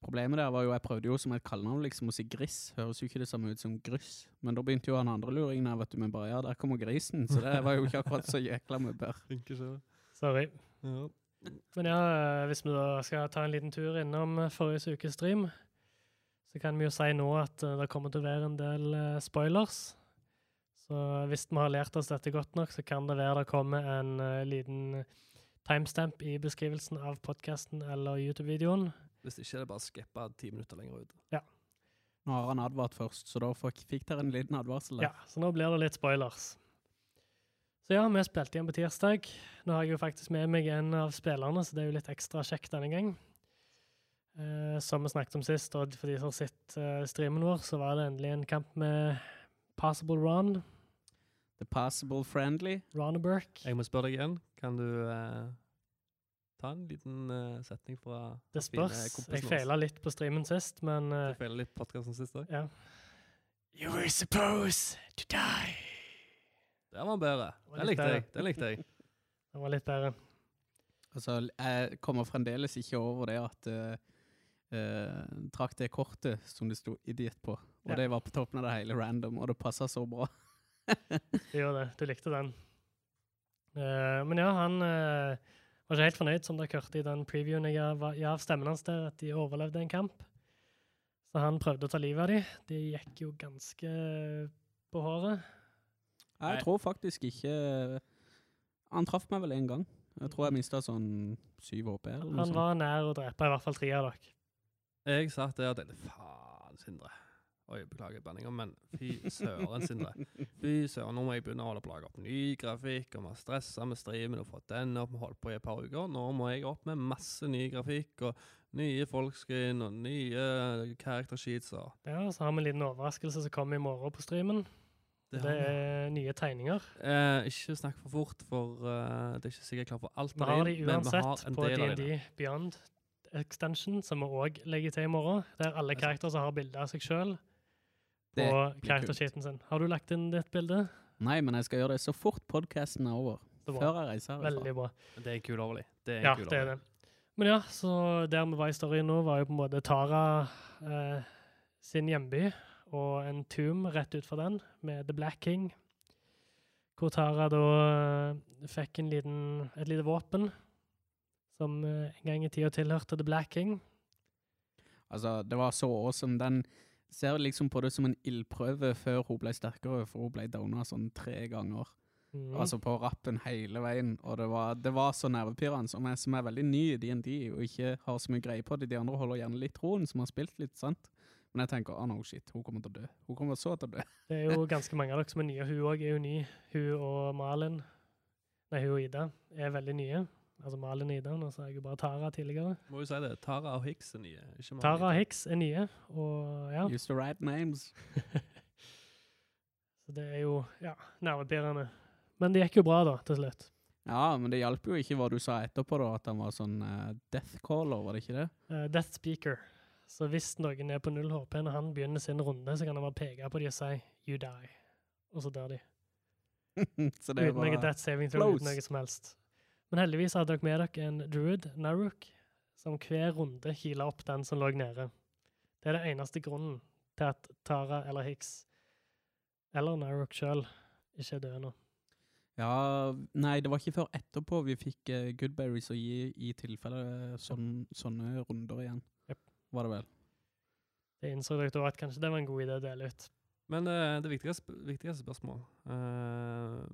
Problemet der var jo, jeg prøvde jo som et kallenavn liksom å si griss. Høres jo ikke det samme ut som gryss. Men da begynte jo han andre luringen her, vet du, med bare ja, der kommer grisen. Så det var jo ikke akkurat så jækla mye bedre. Sorry. Ja. Men ja, eh, hvis vi da skal ta en liten tur innom forrige ukes stream, så kan vi jo si nå at eh, det kommer til å være en del eh, spoilers. Så hvis vi har lært oss dette godt nok, så kan det være det kommer en eh, liten timestamp i beskrivelsen av podkasten eller YouTube-videoen. Hvis ikke er det bare å skippe ti minutter lenger ut. Ja. Nå har han advart først, så da fikk dere en liten advarsel. Ja, så nå blir det litt spoilers. Så ja, vi spilte igjen på tirsdag. Nå har jeg jo faktisk med meg en av spillerne, så det er jo litt ekstra kjekt denne gang. Eh, som vi snakket om sist, og for de som har sett eh, streamen vår, så var det endelig en kamp med Possible Ron, The Possible Friendly. Roneberg. Jeg må spørre deg igjen. Kan du eh, ta en liten eh, setning fra Det spørs. Jeg feila litt på streamen sist, men eh, Du feilet litt på podcasten sist òg. ja. You were supposed to die. Det var bedre. Var Det litt likte jeg. Den Det likte jeg. Det var litt bedre. Altså, jeg kommer fremdeles ikke over det at uh, trakk det kortet som det sto 'idiot' på. Og Ja. det var på toppen av det hele random, og det passa så bra. Det gjør det. Du likte den. Eh, men ja, han eh, var ikke helt fornøyd, som dere hørte i den previewen jeg gav stemmen hans der, at de overlevde en kamp. Så han prøvde å ta livet av dem. De gikk jo ganske på håret. Jeg tror faktisk ikke Han traff meg vel én gang. Jeg tror jeg mista sånn syv HP. Han var nær å drepe i hvert fall tre av dere. Jeg satt der og tenkte faen, Sindre. Oi, beklager banninga, men fy søren, Sindre. Fy søren, nå må jeg begynne å holde på å lage opp ny grafikk, og vi har stressa med streamen og fått den opp, vi har holdt på i et par uker. Nå må jeg opp med masse ny grafikk og nye folkskin og nye character sheets og Ja, så har vi en liten overraskelse som kommer i morgen på streamen. Det, det, er nye tegninger. Eh, ikke snakk for fort, for uh, det er ikke sikkert å få alt Vi har de uansett på DND. Beyond Extension, som vi òg legger til i morgen. Der alle Altså- karakterer som har bilde av seg sjøl på karaktersheeten sin. Har du lagt inn ditt bilde? Nei, men jeg skal gjøre det så fort podkasten er over. Før jeg reiser herfra. veldig bra. Det er kul overlig. Det er Ja, kul det er det. Men ja, så der vi var i storyen nå, var jo på en måte Tara eh, sin hjemby, og en tomb rett ut fra den, med The Black King. Hvor Tara da eh, fikk en liten, et lite våpen som eh, en gang i tida tilhørte The Black King. Altså, det var så awesome. Den ser liksom på det som en ildprøve før hun ble sterkere, for hun ble downa sånn tre ganger. Mm. Altså på rappen hele veien, og det var, det var så nervepirrende, som, som er veldig ny i DND og ikke har så mye greie på det. De andre holder gjerne litt roen, som har spilt litt, sant? Men jeg tenker, oh no shit, hun kommer til å dø. Hun kommer så til å dø. Det er jo ganske mange av dere som er nye. Hun òg er jo ny. Hun og Malin, nei, hun og Ida, er veldig nye. Altså Malin alle Ida, nå sa jeg jo bare Tara tidligere. Må jo si det. Tara og Hicks er nye. Tara og Hicks er nye, og ja. Use the right names. Så det er jo ja, nervepirrende. Men det gikk jo bra, da, til slutt. Ja, men det hjalp jo ikke hva du sa etterpå, da, at han var sånn uh, death caller, var det ikke det? Uh, Death Speaker. Så hvis noen er på null HP når han begynner sin runde, så kan han bare peke på de og si 'you die', og så dør de. så det Uten noe death saving throw, uten noe som helst. Men heldigvis hadde dere med dere en druid, Naruk, som hver runde heala opp den som lå nede. Det er det eneste grunnen til at Tara eller Hicks, eller Naruk sjøl, ikke er døde nå. Ja, nei, det var ikke før etterpå vi fikk uh, Goodberries å gi i tilfelle sån, sånne runder igjen. Jep. Var det vel? Det innså dere da at kanskje det var en god idé å dele ut. Men uh, det viktigste, viktigste spørsmål uh,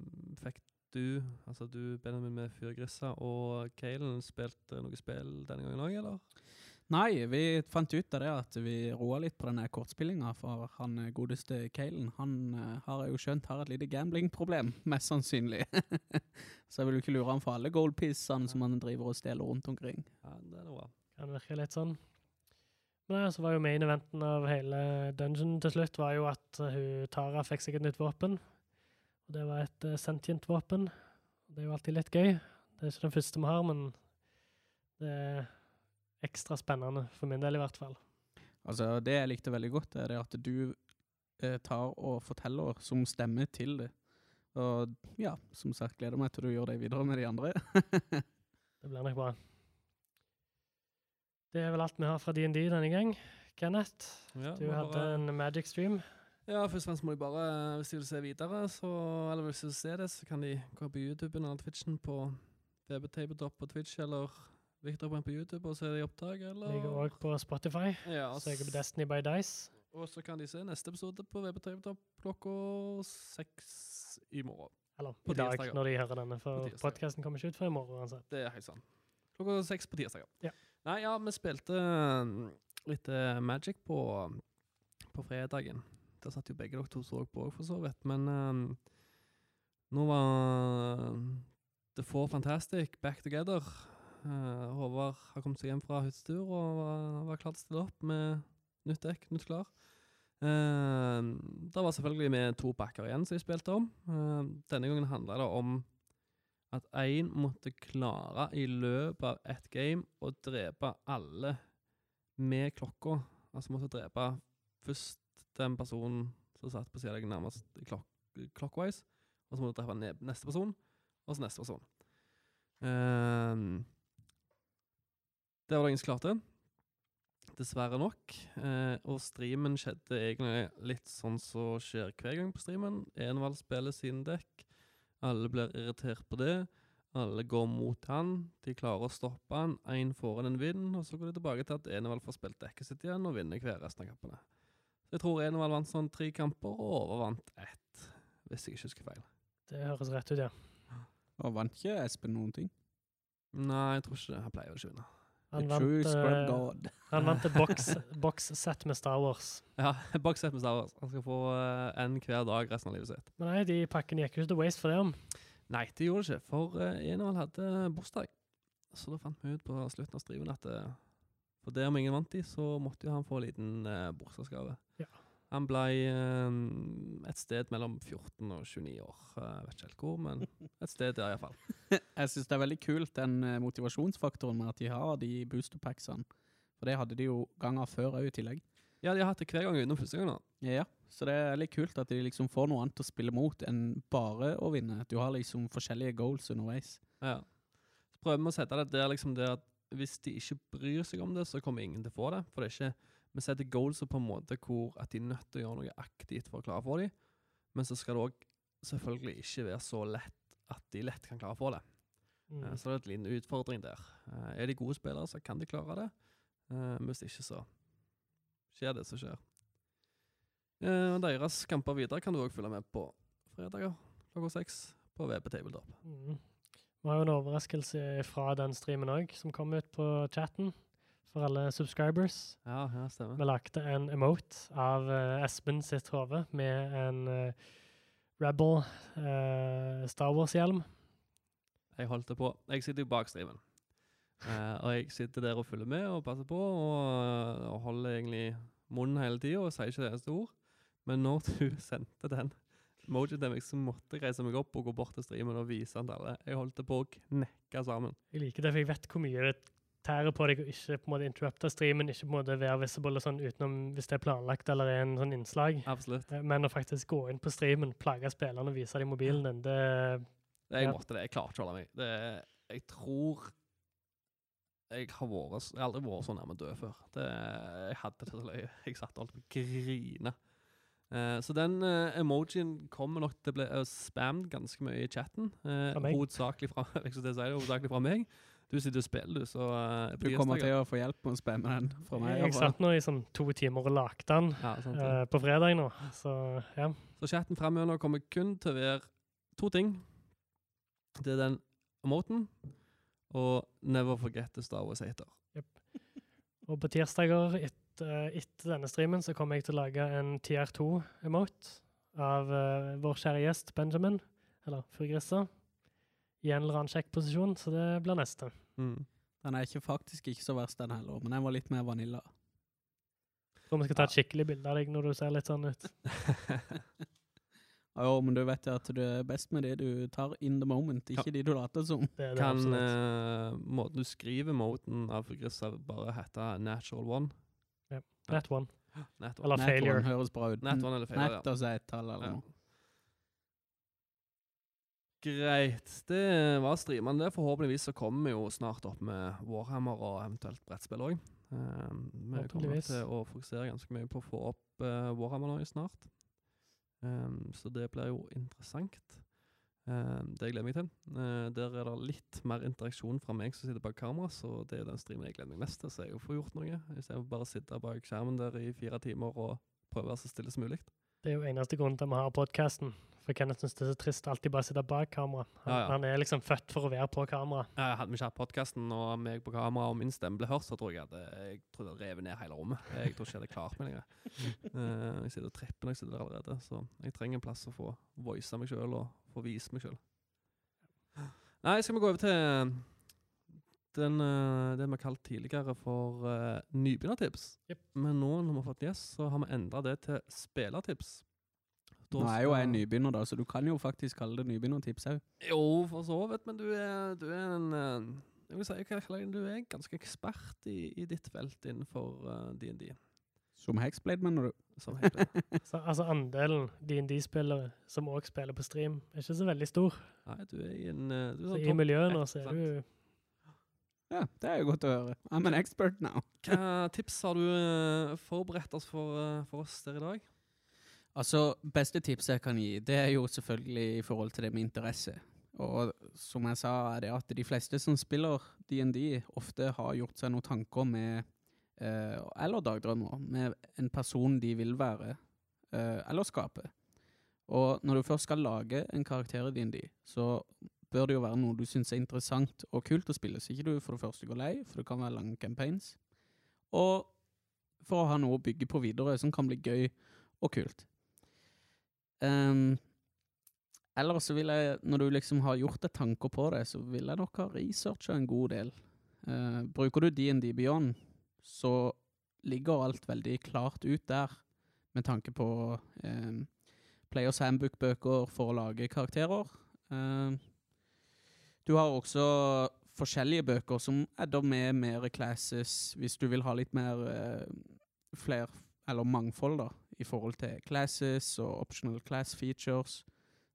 Fikk du, altså du, Benjamin med Fyrgrissa og Kalen, spilte eh, noe spill denne gangen òg, eller? Nei, vi fant ut av det at vi roa litt på denne kortspillinga, for han eh, godeste Kalen, han eh, har jeg jo skjønt har et lite gamblingproblem, mest sannsynlig. Så jeg vil jo ikke lure han for alle goldpissene som han driver og stjeler rundt omkring. Ja, det er bra. Kan virke litt sånn. Men ja, så var jo main eventen av hele dungeon til slutt var jo at eh, hun Tara fikk seg et nytt våpen. Og det var et uh, sentient våpen. Det er jo alltid litt gøy. Det er ikke den første vi har, men det er ekstra spennende, for min del i hvert fall. Altså, det jeg likte veldig godt, er det at du eh, tar og forteller som stemmer til det. Og ja, som sagt, gleder meg til du gjør det videre med de andre. Det blir nok bra. Det er vel alt vi har fra D&D denne gang. Kenneth, Ja, du hadde bare- en magic stream. Ja, først og fremst må de bare, hvis de vil se videre, så, eller hvis de vil se det, så kan de gå på YouTube eller Twitchen på VBTabletop på Twitch, eller Victor på YouTube og se det i opptak, eller? Ligger òg på Spotify. Ja, Søker på Destiny by Dice. og så kan de se neste episode på VBTabletop klokka seks i morgen. Eller På i dag, tirsdager. når de hører denne, for podkasten kommer ikke ut før i morgen Altså. Det er helt sant. Klokka seks på tirsdager. Ja. Nei, ja, vi spilte mm, litt eh, Magic på, på fredagen. Der satt jo begge dere to så på òg, for så vidt. Men eh, nå var The Four Fantastic back together. Uh, Håvard har kommet seg hjem fra hyttetur og var, var klar til å stille opp med nytt dekk, nytt klar. Uh, det var selvfølgelig med to backer igjen som jeg spilte om. Uh, denne gangen handla det om at én måtte klare i løpet av ett game å drepe alle med klokka. Altså måtte drepe først den personen som satt på siden av deg nærmest clock, clockwise, og så må du treffe neste person, og så neste person. Ehm, det var det ingen som klarte. Dessverre nok. Eh, og streamen skjedde egentlig litt sånn som skjer hver gang på streamen. Envald spiller sin dekk. Alle blir irritert på det. Alle går mot han. De klarer å stoppe han. Én får en vinn, og så går de tilbake til at Enevald får spilt dekket sitt igjen og vinner hver resten av kampene. Så jeg tror Enevald vant sånn tre kamper og overvant ett, hvis jeg ikke husker feil. Det høres rett ut, ja. Og vant ikke Espen noen ting? Nei, jeg tror ikke det. Han pleier jo ikke å vinne. Han vant, eh, han vant et bokssett med Star Wars. Ja, bokssett med Star Wars. Han skal få eh, en hver dag resten av livet sitt. Men nei, de pakkene gikk jo ikke til waste for det. om. Nei, det gjorde det ikke, for uh, Enevald hadde bursdag. Så da fant vi ut på slutten av striven at uh, for der om ingen vant de, så måtte jo han få en liten uh, bursdagsgave. Ja. Han ble eh, et sted mellom 14 og 29 år. Jeg vet ikke helt hvor, men et sted der iallfall. Jeg syns det er veldig kult den eh, motivasjonsfaktoren med at de har de boosterpacksene. For det hadde de jo ganger før òg, i tillegg. Ja, de har hatt det hver gang utenom første gang. nå. Ja, så det er litt kult at de liksom får noe annet å spille mot enn bare å vinne. Du har liksom forskjellige goals underveis. Ja. Så prøver vi å sette det der liksom det at hvis de ikke bryr seg om det, så kommer ingen til å få det. For det er ikke Vi setter goals på en måte hvor at de er nødt til å gjøre noe aktivt for å klare å få dem. Men så skal det òg selvfølgelig ikke være så lett at de lett kan klare å få det. Mm. Eh, Så det er en liten utfordring der. Eh, Er de gode spillere, så kan de klare det. Eh, Men hvis ikke, så skjer det som skjer. Og Deres kamper videre kan du òg følge med på fredager klokka seks på VP Tabletop. Mm. Vi har jo en overraskelse fra den streamen òg, som kom ut på chatten for alle subscribers. Ja, ja, stemmer. Vi lagde en emote av uh, Espen sitt hode med en uh, Rebel uh, Star Wars-hjelm. Jeg holdt det på. Jeg sitter jo bak streamen. Og jeg sitter der og følger med og passer på, og, og holder egentlig munnen hele tida og sier ikke det eneste ord. Men når du sendte den til så måtte jeg reise meg opp og gå bort til streamen og vise den til alle. Jeg holdt på å knekke sammen. Jeg liker det, for jeg vet hvor mye det tærer på deg å ikke på en måte interrupte streamen, ikke på en måte være visible og sånn utenom hvis det er planlagt eller er en sånn innslag. Absolutt. Eh, Men å faktisk gå inn på streamen, plage spillerne og vise dem mobilen din, det Jeg Ja. måtte det. Jeg klarte ikke å holde meg. Det, jeg tror jeg har vært Jeg har aldri vært så nærme død før. Det, jeg hadde det så løye. Jeg satt og holdt på å grine. Eh, så den uh, emojien kommer nok til å bli uh, spammet ganske mye i chatten. Eh, hovedsakelig fra hovedsakelig fra meg. Du sitter og spiller, du, så eh, Du kommer til å få hjelp med å spamme den fra meg. Jeg satt nå i sånn to timer og lagde den Ja, sant, det. eh, på fredag nå, så ja. Så chatten fremover kommer kun til å være to ting. Det er den emoten og Never forget the Star Wars hater. Og på tirsdager etter, etter denne streamen så kommer jeg til å lage en TR2-emote av uh, vår kjære gjest Benjamin, eller Fru Grissa, i en eller annen kjekk posisjon, så det blir neste. Mm. Den er ikke, faktisk ikke så verst, den heller, men den var litt mer vanilla. Tror vi skal ta et skikkelig bilde av deg når du ser litt sånn ut. Ja, men du vet jo at du er best med det du tar in the moment, ikke de du later som. Det det Kan eh, måten du skriver moten av Grissa bare hete natural one? Net one. Nat one. Eller Nat failure. 1 høres bra ut. Nat one eller failure, ja. Nett og så et tall eller noe. Greit. Det var streamene. det. Forhåpentligvis så kommer vi jo snart opp med Warhammer og eventuelt brettspill òg. vi kommer til å fokusere ganske mye på å få opp uh, Warhammer nå snart. Um, så det blir jo interessant. Ehm, det gleder jeg meg til. Eh, der er det litt mer interaksjon fra meg som sitter bak kamera, så det er den streamen jeg gleder meg mest til, så jeg får gjort noe. Istedenfor bare å sitte bak skjermen der i fire timer og prøve å være så stille som mulig. Det er jo eneste grunnen til at vi har podkasten. For Kenneth syns det er så trist å alltid bare sitte bak kamera. Han, Ja, ja. han er liksom født for å være på kamera. Jeg hadde vi ikke hatt podkasten og meg på kamera og min stemme ble hørt, så tror jeg at jeg tror jeg revet ned hele rommet. Jeg tror ikke jeg hadde klart meg lenger. Eh, jeg sitter og tripper når jeg sitter der allerede, så jeg trenger en plass å få voice meg sjøl og få vise meg sjøl. Nei, skal vi gå over til den, eh, det vi har kalt tidligere for uh, nybegynnertips. Yep. Men nå når vi har fått gjest, så har vi endra det til spillertips. Da Nå er jo jeg nybegynner, da, så du kan jo faktisk kalle det nybegynnertips òg. jo, for så vidt, men du er, du er en eh, jeg vil si? Du er ganske ekspert i, i ditt felt innenfor eh, DND. Som Hexblade, mener du? Som heter. Så, altså andelen DND-spillere som òg spiller på stream, er ikke så veldig stor. Nei, du er i en eh, du er Så sånn I miljøet nå så er sant? du Ja, det er jo godt å høre. I'm an expert now. Hva tips har du forberedt oss for, for oss der i dag? Altså, beste tipset jeg kan gi, det er jo selvfølgelig i forhold til det med interesse. Og som jeg sa, er det at de fleste som spiller D&D ofte har gjort seg noen tanker med, eh, eller dagdrømmer, med en person de vil være, eh, eller skape. Og når du først skal lage en karakter i D&D, så bør det jo være noe du synes er interessant og kult å spille, så ikke du for det første går lei, for det kan være lange campaigns. Og for å ha noe å bygge på videre som kan bli gøy og kult. Um, eller så vil jeg, når du liksom har gjort deg tanker på det, så vil jeg nok ha researcha en god del. Uh, bruker du D&D Beyond, så ligger alt veldig klart ut der, med tanke på um, Players Handbook-bøker for å lage karakterer. Um, du har også forskjellige bøker som adder med mer classes, hvis du vil ha litt mer uh, fler, eller mangfold da, i forhold til classes og optional class features,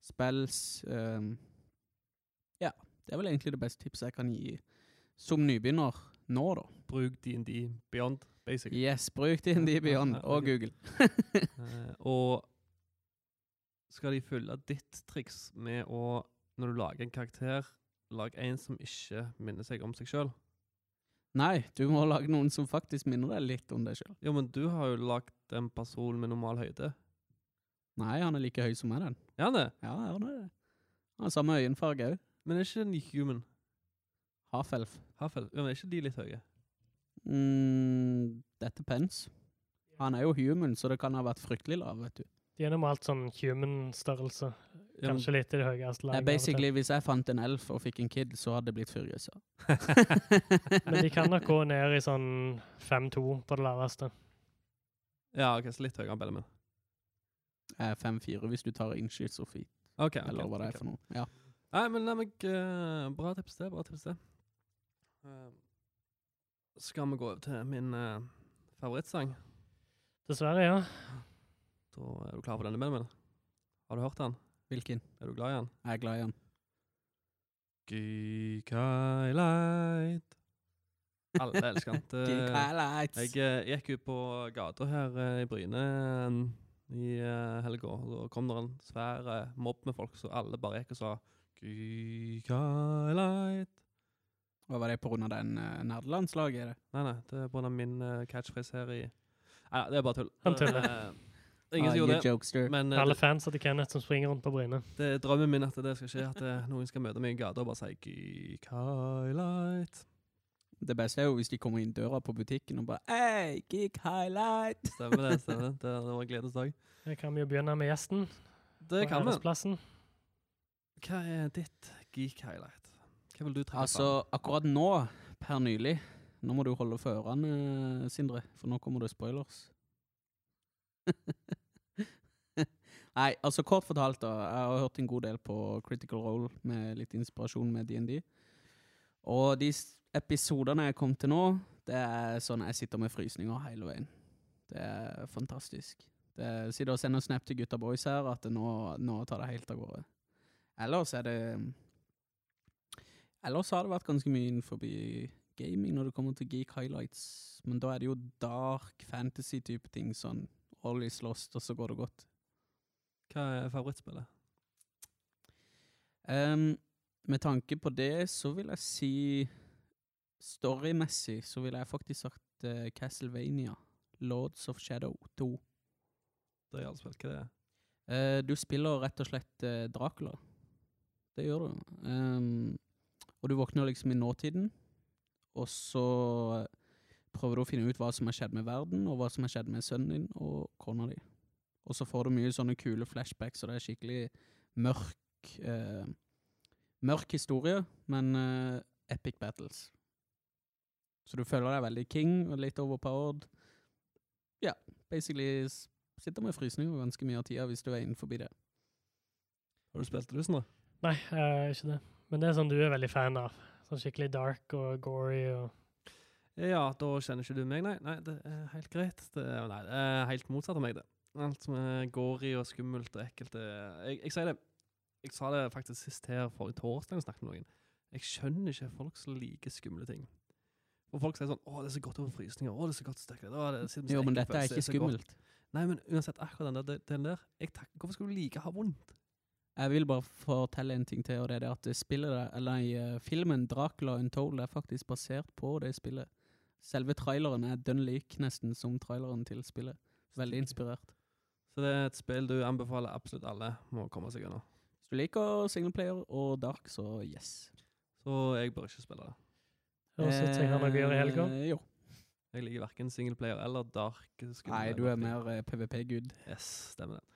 spells. Um, ja, det er vel egentlig det beste tipset jeg kan gi som nybegynner nå, da. Bruk DND Beyond, basically. Yes, bruk D&D Beyond og. Google. uh, og skal de følge ditt triks med å, når du lager en karakter, lage en som ikke minner seg om seg sjøl? Nei, du må lage noen som faktisk minner deg litt om deg sjøl. Jo, men du har jo lagd en person med normal høyde. Nei, han er like høy som meg, den. Er han det? Ja, han er det. Han har samme øyenfarge òg. Men er ikke en human? Half-elf. Hafel? Ja, men er ikke de litt høye? Mm, dette depends. Han er jo human, så det kan ha vært fryktelig lav, vet du. De er normalt sånn human-størrelse. Kanskje litt i det høyeste laget. basically, hvis jeg fant en elf og fikk en kid, så hadde det blitt furiøse Men de kan nok gå ned i sånn 5-2 på det laveste. ja, ok, så litt høyere enn Benjamin. Eh, 5-4 hvis du tar innskyts og feet, okay, ok, eller hva det er okay. for noe. Ja. Nei, men nei, meg, uh, bra tips det, bra tips det. Uh, skal vi gå over til min uh, favorittsang? Dessverre, ja. Da er du klar for denne, Benjamin? Har du hørt den? Hvilken? Er du glad i den? Jeg er glad i han. Geek Highlight. Alle elsker den. Geek highlights. Jeg eh, gikk ut på gata her eh, i Bryne eh, i helga, da kom det en svær eh, mobb med folk, så alle bare gikk og sa Geek Highlight. Hva var det på grunn av den uh, nerdelandslaget? er det? Nei, nei, det er av min eh, catchphrase her i Nei, det er bare tull. Han tuller. Ingen Ah, som gjorde det. jokester. Men eh, Alle fansa til Kenneth som springer rundt på Bryne. det er drømmen min at det skal skje, at eh, noen skal møte meg i gata og bare si Geek highlight. Det beste er jo hvis de kommer inn døra på butikken og bare Hey, geek highlight! Stemmer det. stemmer Det Det, det var en gledesdag. Det kan vi jo begynne med gjesten. Det på kan vi. Hva er ditt geek highlight? Hva vil du trekke Altså, akkurat nå, per nylig Nå må du holde for ørene, Sindre, for nå kommer det spoilers. Nei, altså kort fortalt, da. Jeg har hørt en god del på Critical Role med litt inspirasjon med DND. Og de episodene jeg kom til nå, det er sånn jeg sitter med frysninger hele veien. Det er fantastisk. Det er, sitter og sender snap til gutta boys her at nå, nå tar det helt av gårde. Ellers er det Ellers har det vært ganske mye innenfor gaming når det kommer til geek highlights. Men da er det jo dark fantasy-type ting, sånn All is lost, og så går det godt. Hva er favorittspillet? Um, med tanke på det, så vil jeg si Storymessig så ville jeg faktisk sagt uh, Castlevania. Lords of Shadow 2. Det har jeg aldri spilt. Hva det er uh, du spiller rett og slett uh, Dracula. Det gjør du. Um, og du våkner liksom i nåtiden, og så prøver du å finne ut hva som har skjedd med verden, og hva som har skjedd med sønnen din og kona di. Og så får du mye sånne kule flashbacks, og det er skikkelig mørk eh, Mørk historie, men eh, epic battles. Så du føler deg veldig king og litt overpowered. Ja, basically sitter med frysninger ganske mye av tida hvis du er innenfor det. Har du spilt det, da? Nei, eh, ikke det. Men det er sånn du er veldig fan av. Sånn skikkelig dark og gory og Ja, da kjenner ikke du meg, nei. Nei, Det er helt greit. Det er, nei, det er helt motsatt av meg, det. Alt som er gory og skummelt og ekkelt. Jeg, jeg sier det Jeg sa det faktisk sist her forrige torsdag jeg snakket med noen. Jeg skjønner ikke folk som liker skumle ting. Og folk sier sånn 'Å, det er så godt over frysninger'. 'Å, det er så godt så Jo, men dette er ikke så godt». skummelt. Nei, men uansett, akkurat den der, den der jeg tak, Hvorfor skulle du like å ha vondt? Jeg vil bare fortelle en ting til, og det er det at spillet, eller eh, filmen Dracula Untold er faktisk basert på det spillet. Selve traileren er dønn lik nesten som traileren til spillet. Veldig inspirert. Så det er et spill du anbefaler absolutt alle må komme seg gjennom. Hvis du liker singleplayer og dark, så yes. Så jeg bør ikke spille det. Høres ut som jeg har noe å gjøre i helga. Eh, Jo. Jeg liker verken singleplayer eller dark. Nei, du er mer eh, PVP-gud. Yes, stemmer det.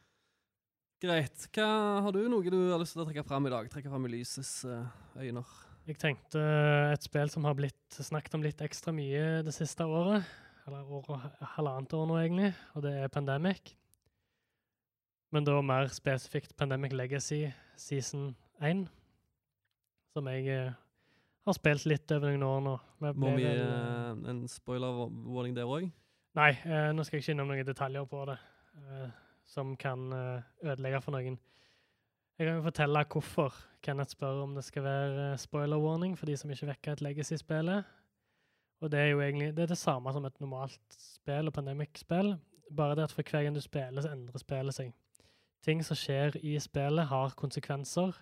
Greit. Hva, har du noe du har lyst til å trekke fram i dag? Trekke fram i lysets uh, øyne? Jeg tenkte eh, et spill som har blitt snakket om litt ekstra mye det siste året. Eller år og halvannet år nå, egentlig. Og det er Pandemic. Men da mer spesifikt Pandemic Legacy Season 1. Som jeg eh, har spilt litt over noen år nå. Må vi gi eh, en spoiler-warning der òg? Nei, eh, nå skal jeg ikke innom noen detaljer på det eh, som kan eh, ødelegge for noen. Jeg kan jo fortelle hvorfor Kenneth spør om det skal være eh, spoiler warning for de som ikke vekker et legacy-spillet. Og det er jo egentlig det, er det samme som et normalt spill og pandemic-spill, bare det at for hver gang du spiller, så endrer spillet seg. Ting som skjer i spillet, har konsekvenser,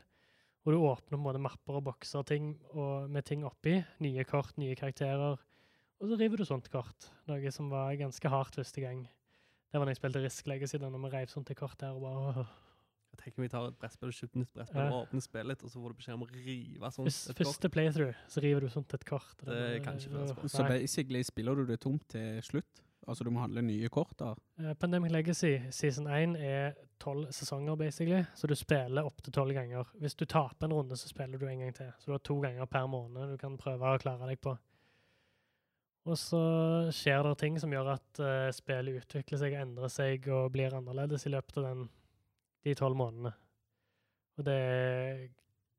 og du åpner både mapper og bokser ting, og, med ting oppi. Nye kort, nye karakterer. Og så river du sånt kort, noe som var ganske hardt første gang. Det var da jeg spilte Risk Legacy, da når vi reiv sånt til kort der. og bare. Jeg tenker vi tar et brettspill og kjøper nytt brettspill Ja. og åpner spillet litt, og så får du beskjed om å rive sånt et kort. Første playthrough, så river du sånt et kort. Det, Det kan ikke bra. Så basically spiller du det tomt til slutt? Altså du må handle nye kort da? Eh, Pandemic Legacy season 1 er tolv sesonger, basically, så du spiller opptil tolv ganger. Hvis du taper en runde, så spiller du en gang til. Så du har to ganger per måned du kan prøve å klare deg på. Og så skjer det ting som gjør at uh, spillet utvikler seg, endrer seg og blir annerledes i løpet av den, de tolv månedene. Og det er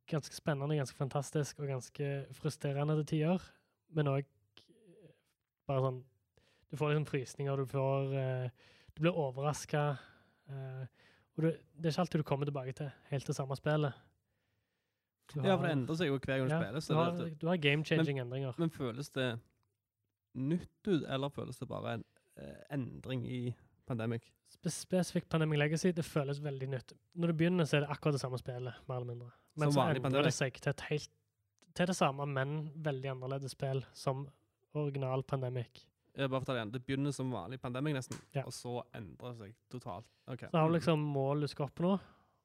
ganske spennende, ganske fantastisk og ganske frustrerende til tider, men òg bare sånn Du får liksom frysninger, du får eh, Du blir overraska. og du, det er ikke alltid du kommer tilbake til helt det samme spillet. Har, Ja, for det endrer seg jo hver gang du ja, spiller. du har, du har game-changing endringer. men føles det nytt ut, eller føles det bare en eh, endring i Pandemic? Spe spesifikt Pandemic Legacy, det føles veldig nytt. Når du begynner, så er det akkurat det samme spillet, mer eller mindre. Men Som så endrer Pandemic. det seg til helt til det samme, men veldig annerledes spill som original Pandemic. Jeg bare fortell igjen, Det begynner som vanlig pandemi, nesten, Ja. og så endrer det seg totalt. Okay. Så har du liksom mål du skal oppnå,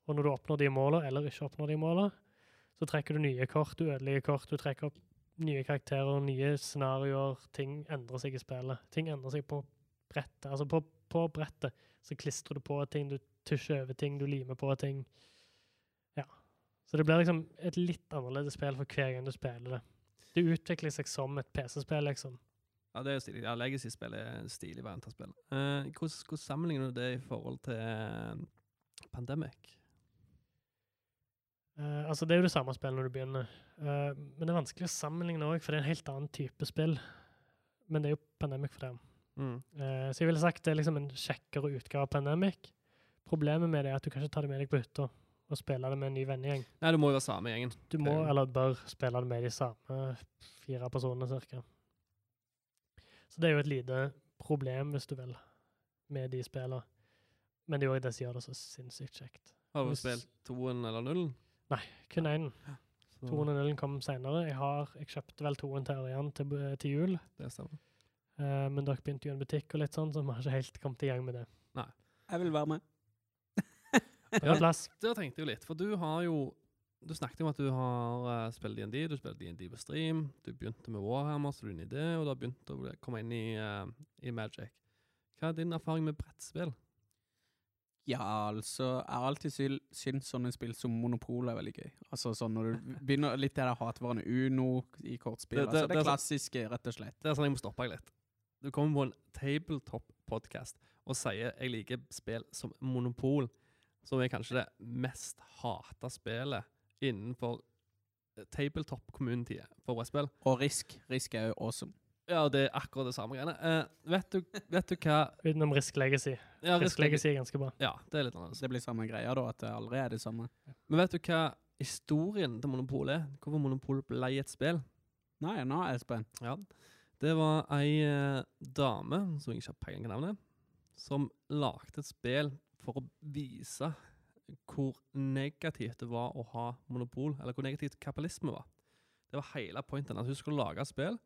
og når du oppnår de målene, eller ikke oppnår de målene, så trekker du nye kort, du ødelegger kort, du trekker opp nye karakterer, nye scenarioer, ting endrer seg i spillet. Ting endrer seg på brettet. Altså på, på brettet så klistrer du på ting, du tusjer over ting, du limer på ting. Ja. Så det blir liksom et litt annerledes spill for hver gang du spiller det. Det utvikler seg som et PC-spill, liksom. Ja, det er jo stilig. Ja, Legacy-spill er en stilig variant av spill. Eh, hvordan, hvordan sammenligner du det i forhold til eh, Pandemic? Eh, altså, det er jo det samme spillet når du begynner, Eh, men det er vanskelig å sammenligne òg, for det er en helt annen type spill. Men det er jo Pandemic for dem. Mm. Eh, så jeg ville sagt det er liksom en kjekkere utgave av Pandemic. Problemet med det er at du kan ikke ta det med deg på hytta og spille det med en ny vennegjeng. Nei, du må jo være samme gjengen. Du må, eller bør, spille det med de samme fire personene, cirka. Så det er jo et lite problem, hvis du vil, med de spillene. Men det er jo det som gjør det så sinnssykt kjekt. Har du Hvis- spilt toen eller nullen? Nei, Kun én. Toen og nullen kom senere. Jeg, har, jeg kjøpte vel toen til Ørjan til, til jul, Det stemmer. eh, men dere begynte jo en butikk og litt sånn, så vi har ikke helt kommet i gang med det. Nei. Jeg vil være med. Er plass. Der tenkte jeg jo litt, for du har jo Du snakket om at du har uh, spilt DND, du spilte DND på stream, du begynte med Warhammer, så du inne i det, og du har begynt å komme inn i, uh, i Magic. Hva er din erfaring med brettspill? Ja, altså Jeg har alltid syntes sånne spill som Monopol er veldig gøy. Altså sånn når du begynner litt det der hatvarende Uno i kortspill. Det- det- altså det det klassiske, rett og slett. Det er sånn jeg må stoppe deg litt. Du kommer på en tabletop-podkast og sier jeg liker spill som Monopol, som er kanskje det mest hata spillet innenfor eh, tabletop-communityet for brettspill. Og Risk. Risk er jo awesome. Ja, det er akkurat det samme greiene. Eh, vet, du, vet du hva Utenom Risk Legacy. ja, Risk Legacy- er ganske bra. Ja, det er litt annerledes. Det blir samme greia da, at det aldri er det samme. Men vet du hva historien til Monopol er? Hvorfor Monopol ble et spill? Nei, nå er jeg spent. Ja. Det var ei eh, dame, som jeg ikke har peiling på navnet, som lagde et spill for å vise hvor negativt det var å ha monopol, eller hvor negativt kapitalisme var. Det var hele pointen. At hun skulle lage spill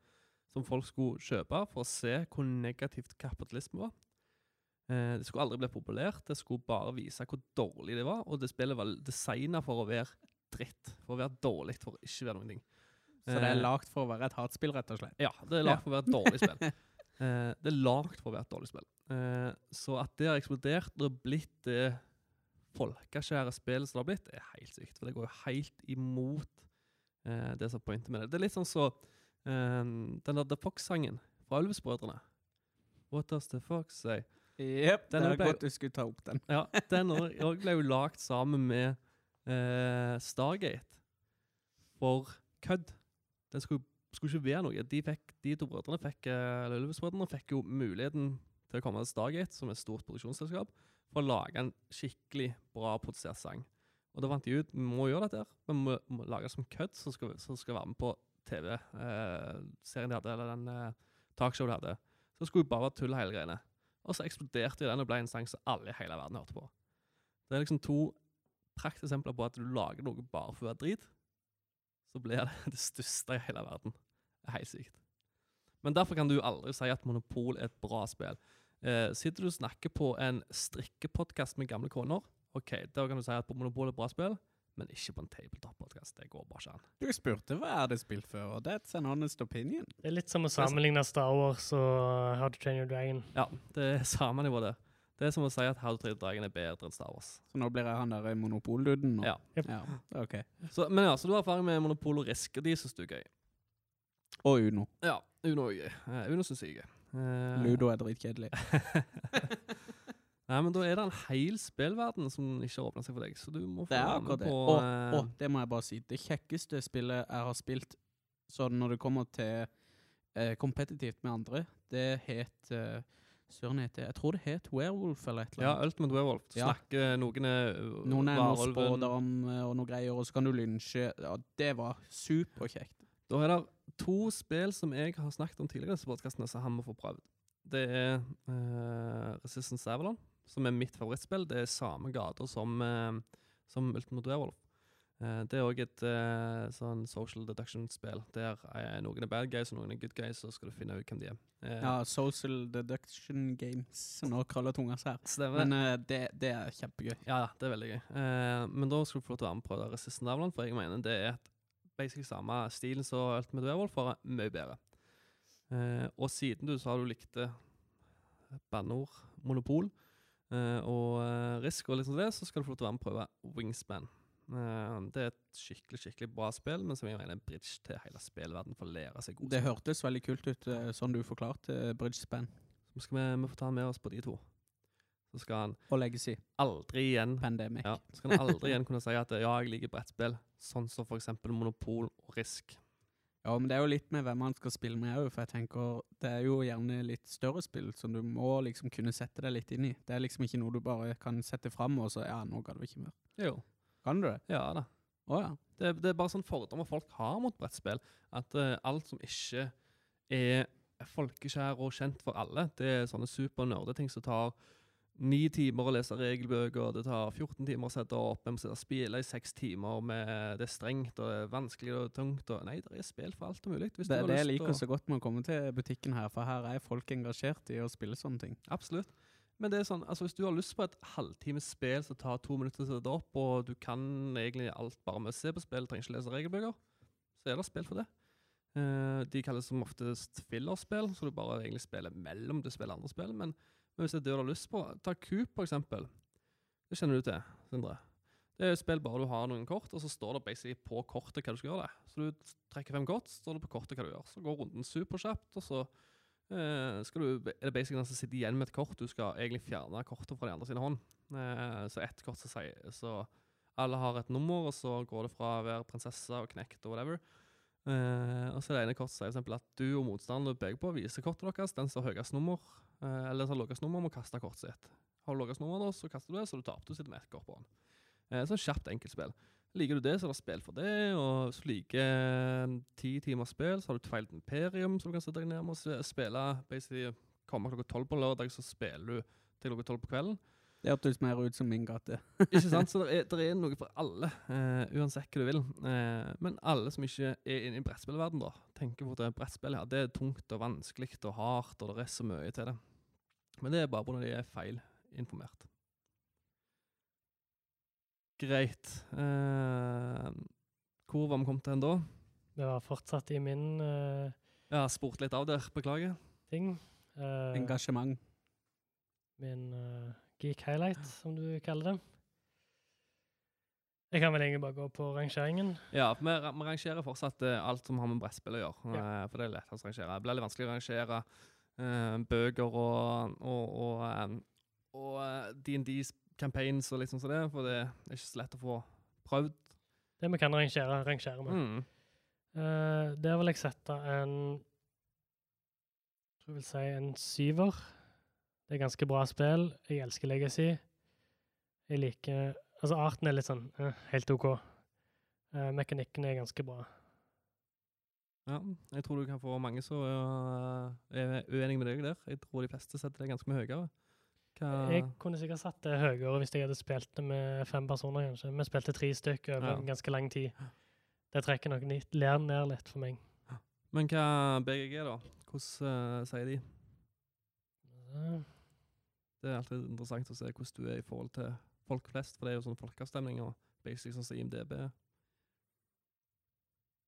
som folk skulle kjøpe for å se hvor negativt kapitalisme var. Eh, det skulle aldri bli populært, det skulle bare vise hvor dårlig det var, og det spillet var designa for å være dritt, for å være dårlig, for å ikke være noen ting. Så det er Eh, lagd for å være et hatspill, rett og slett. ja, det er lagd for å være et dårlig spill. Eh, det er lagd for å være et dårlig spill. Eh, så at det har eksplodert og blitt det folkeskjære spillet som det har blitt, er helt sykt. For det går jo helt imot eh, det som er pointet med det. Det er litt sånn så eh, den der The Fox-sangen fra Ulvesbrødrene. What does the fox say? Jepp, det er godt du skulle ta opp den. Ja, den òg òg ble jo lagd sammen med eh, Stargate for kødd. Den skulle, skulle ikke være noe. De, fikk, de to brødrene fikk, eh, eller Ulvesbrødrene fikk jo muligheten til å komme til Stargate, som er et stort produksjonsselskap, for å lage en skikkelig bra produsert sang. Og da fant de ut vi må gjøre dette, her. vi må, må lage det som kødd, som skal, skal være med på TV-serien de hadde, eller den eh, talkshowet de hadde. Så skulle vi bare være tull hele greiene. Og så eksploderte den og ble en sang som alle i hele verden hørte på. Det er liksom to prakteksempler på at du lager noe bare for å være drit, så blir det det største i hele verden. Det er helt sykt. Men derfor kan du aldri si at Monopol er et bra spill. Eh, sitter du og snakker på en strikkepodkast med gamle koner, ok, da kan du si at Monopol er bra spill, men ikke på en tabletop-podkast. Det går bare ikke an. Du spurte hva er det spilt før, og that's an honest opinion. Det er litt som å sammenligne Star Wars og How to Train Your Dragon. Ja, det er samme nivå, det. Det er som å si at How to Train Your Dragon er bedre enn Star Wars. Så nå blir jeg han der monopolduden? Ja. Yep. ja. Ok. Så, men ja, så du har erfaring med Monopol og Risk, og de syns du er gøy. Og Uno. Ja, Uno er gøy. Eh, Uno syns jeg er gøy. Eh, Ludo er dritkjedelig. Nei, men da er det en hel spillverden som ikke har åpna seg for deg, så du må få Det er akkurat det. på Og, eh, og det må jeg bare si. Det kjekkeste spillet jeg har spilt sånn når det kommer til eh, kompetitivt med andre, det het eh, Søren het det Jeg tror det het Werewolf eller et eller Ja, annet. Ultimate Werewolf. Du Ja. snakker noen er Noen er noe varulven. spådom eh, og noe greier, og så kan du lynsje. Ja, det var superkjekt. Da er det to spill som jeg har snakket om tidligere i disse som han må få prøvd. Det er uh, Resistance Avalon, som er mitt favorittspill. Det er samme gata som, uh, som Ultimate Werewolf. Uh, det er òg et sånn social deduction-spill, der er noen er bad guys og noen er good guys, så skal du finne ut hvem de er. Ja, Social Deduction Games. Nå krøller tunga seg her. Men det, det er kjempegøy. Ja, det er veldig gøy. Men da skal du få lov til å være med på Resistance Avalon, for jeg mener det er et basic samme stilen som Ultimate Werewolf, bare mye bedre. Eh, og siden du sa du likte banneord, monopol eh, og eh, risk og litt sånn det, så skal du få lov til å være med og prøve Wingspan. Eh, det er et skikkelig skikkelig bra spill, men som jeg mener er en bridge til hele spillverdenen for å lære seg god Det hørtes veldig kult ut, eh, sånn du forklarte eh, Bridgespan Så skal vi, vi få ta med oss på de to. Så skal han og Legacy. aldri igjen Pandemic. Ja, så skal han aldri igjen kunne si at ja, jeg liker brettspill, sånn som eksempel Monopol og Risk. Ja, men det er jo litt med hvem man skal spille med òg, for jeg tenker det er jo gjerne litt større spill som du må liksom kunne sette deg litt inn i. Det er liksom ikke noe du bare kan sette fram og så ja, nå gadd vi ikke mer. Jo. Kan du det? Ja da. Å ja. Det, det er bare sånn fordommer folk har mot brettspill, at uh, alt som ikke er folkeskjær og kjent for alle, det er sånne supernerdeting som tar ni timer å lese regelbøker, det tar 14 timer å sette opp, vi må sitte og spille i seks timer, med, det er strengt og det er vanskelig og tungt. Og, nei, det er spill for alt og mulig. Det er det jeg liker så godt med å komme til butikken her, for her er folk engasjert i å spille sånne ting. Absolutt. Men det er sånn, altså hvis du har lyst på et halvtimes spill som tar to minutter å sette opp, og du kan egentlig alt bare med å se på spill, trenger ikke lese regelbøker, så er det spill for det. Eh, de kalles som oftest fillerspill, så du bare egentlig spiller mellom du spiller andre spill. Men, men hvis det er det du har lyst på, ta Coop for eksempel. Det kjenner du til, Sindre. Det er et spill bare du har noen kort, og så står det basically på kortet hva du skal gjøre. det. Så du trekker fem kort, står det på kortet hva du gjør. Så går runden superkjapt, og så eh, skal du, er det basically den som sitter igjen med et kort. Du skal egentlig fjerne kortet fra de andre sine hånd. Eh, så ett kort som sier Så alle har et nummer, og så går det fra være prinsesse og knekt og whatever. Eh, og så er det ene kortet som sier for eksempel at du og motstanderen du peker på, viser kortet deres. Den som har høyest nummer, eller så har lavest nummer, må kaste kortet sitt. Har du lavest nummer, da, så kaster du det, så du taper. Du sitter med ett kort på den. Eh, så kjapt enkeltspill. Liker du det, så er det spill for det. Og hvis du liker eh, ti timers spill, så har du Twilight Imperium, som du kan sette deg ned med og spille. Basically, Kommer klokka tolv på lørdag, så spiller du til klokka tolv på kvelden. Det hørtes mer ut som min gate. Ikke sant? Så det er, der er noe for alle, uh, uansett hva du vil. Uh, men alle som ikke er inne i brettspillverden da, tenker på at brettspill ja, det er tungt og vanskelig og hardt, og det er så mye til det. Men det er bare pga. de er feil informert. Greit. Eh, hvor var vi kommet hen da? Vi var fortsatt i min eh, har spurt litt av der, beklager. ting. Eh, Engasjement. min eh, geek highlight, som du kaller det. Jeg kan vel egentlig bare gå på rangeringen. Ja, vi, vi rangerer fortsatt eh, alt som har med brettspill å gjøre. Ja. eh, for det er lettest å rangere. Det blir litt vanskelig å rangere bøker og, og, og, eh, og eh, D&D's campaigns og litt sånn som det, for det er ikke så lett å få prøvd. Det vi kan rangere, rangere med. Mm. Uh, der vil jeg sette en jeg vil si en syver. Det er ganske bra spill. Jeg elsker Legacy. Jeg liker Altså, arten er litt sånn uh, helt OK. Uh, mekanikken er ganske bra. Ja, jeg tror du kan få mange som eh, er uenige med deg der. Jeg tror de fleste setter det ganske mye høyere. Hva Jeg kunne sikkert satt det høyere hvis jeg hadde spilt det med fem personer, kanskje. Vi spilte tre stykker over Ja. en ganske lang tid. Det trekker nok litt, ler ned litt for meg. Men hva BGG, da? Hvordan uh, sier de? Det er alltid interessant å se hvordan du er i forhold til folk flest, for det er jo sånn folkeavstemninger, basic sånn som IMDb.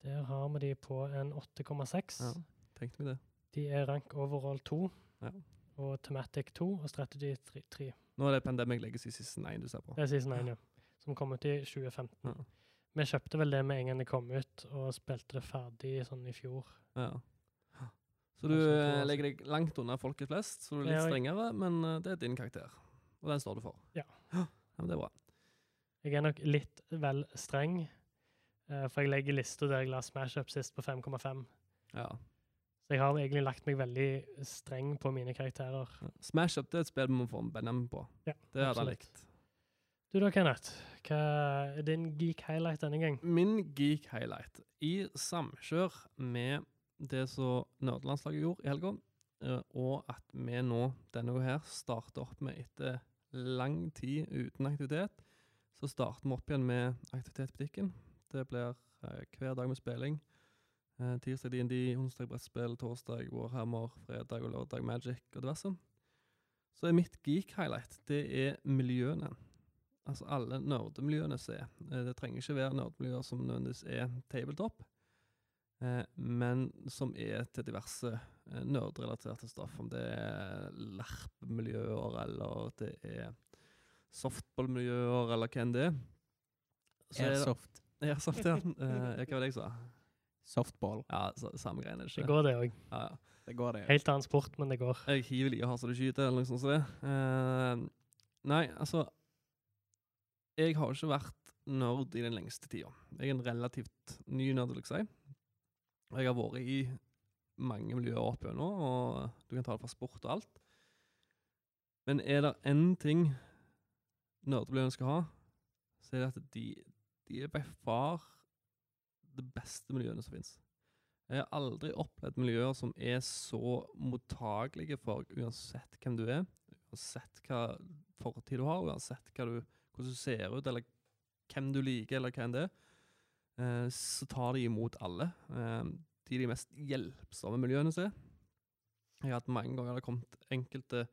Der har vi de på en 8,6. Ja, tenkte vi det. De er rank overall 2, Ja. og thematic 2 og strategy 3. 3. Nå er det Pandemic Legacy season 1 du ser på. Det er season 1, ja. Som kom ut i 2015. Ja. Vi kjøpte vel det med en gang det kom ut, og spilte det ferdig sånn i fjor. Ja. Så du to eh, legger deg langt unna folket flest, så du er litt strengere, men eh, det er din karakter. Og den står du for. Ja. ja men det er bra. Jeg er nok litt vel streng, for jeg legger lista der jeg la Smash Up sist på 5,5. Ja. Så jeg har egentlig lagt meg veldig streng på mine karakterer. Smash Up det er et spill vi må få en Benham på. Ja, Det hadde jeg likt. Du da, Kenneth. Hva er din geek highlight denne gang? Min geek highlight i samkjør med det som nerdelandslaget gjorde i helga, eh, og at vi nå denne uka her starter opp med etter lang tid uten aktivitet, Så starter vi opp igjen med aktivitet i butikken. Det blir eh, hver dag med spilling. Eh, tirsdag DND, onsdag brettspill, torsdag Warhammer, fredag og lørdag Magic og diverse. Så er mitt geek-highlight det er miljøene. Altså alle nerdemiljøene som er. Eh, Det trenger ikke være nerdmiljøer som nødvendigvis er tabletop, men som er til diverse nerdrelaterte stoff. Om det er LARP-miljøer, eller det er softball-miljøer, eller hva enn det er. Så er det- ja. Eh, hva var det jeg sa? Softball. Ja, så, samme greiene. Det Ikke? går, det òg. Ja, ja. Det går, det. Helt annen sport, men det går. Jeg hiver like hardt som du skyter, eller noe sånt som det. Eh, nei, altså Jeg har ikke vært nerd i den lengste tida. Jeg er en relativt ny nerd, vil jeg si. Og Jeg har vært i mange miljøer opp gjennom, og du kan ta det fra sport og alt. Men er det én ting nerdemiljøene skal ha, så er det at de, de er by far det beste miljøene som fins. Jeg har aldri opplevd miljøer som er så mottagelige for uansett hvem du er, uansett hva fortid du har, uansett du, hvordan du ser ut, eller hvem du liker, eller hva enn det er, eh, så tar de imot alle. Eh, de er de mest hjelpsomme miljøene som er. Jeg har hatt mange ganger det har kommet enkelte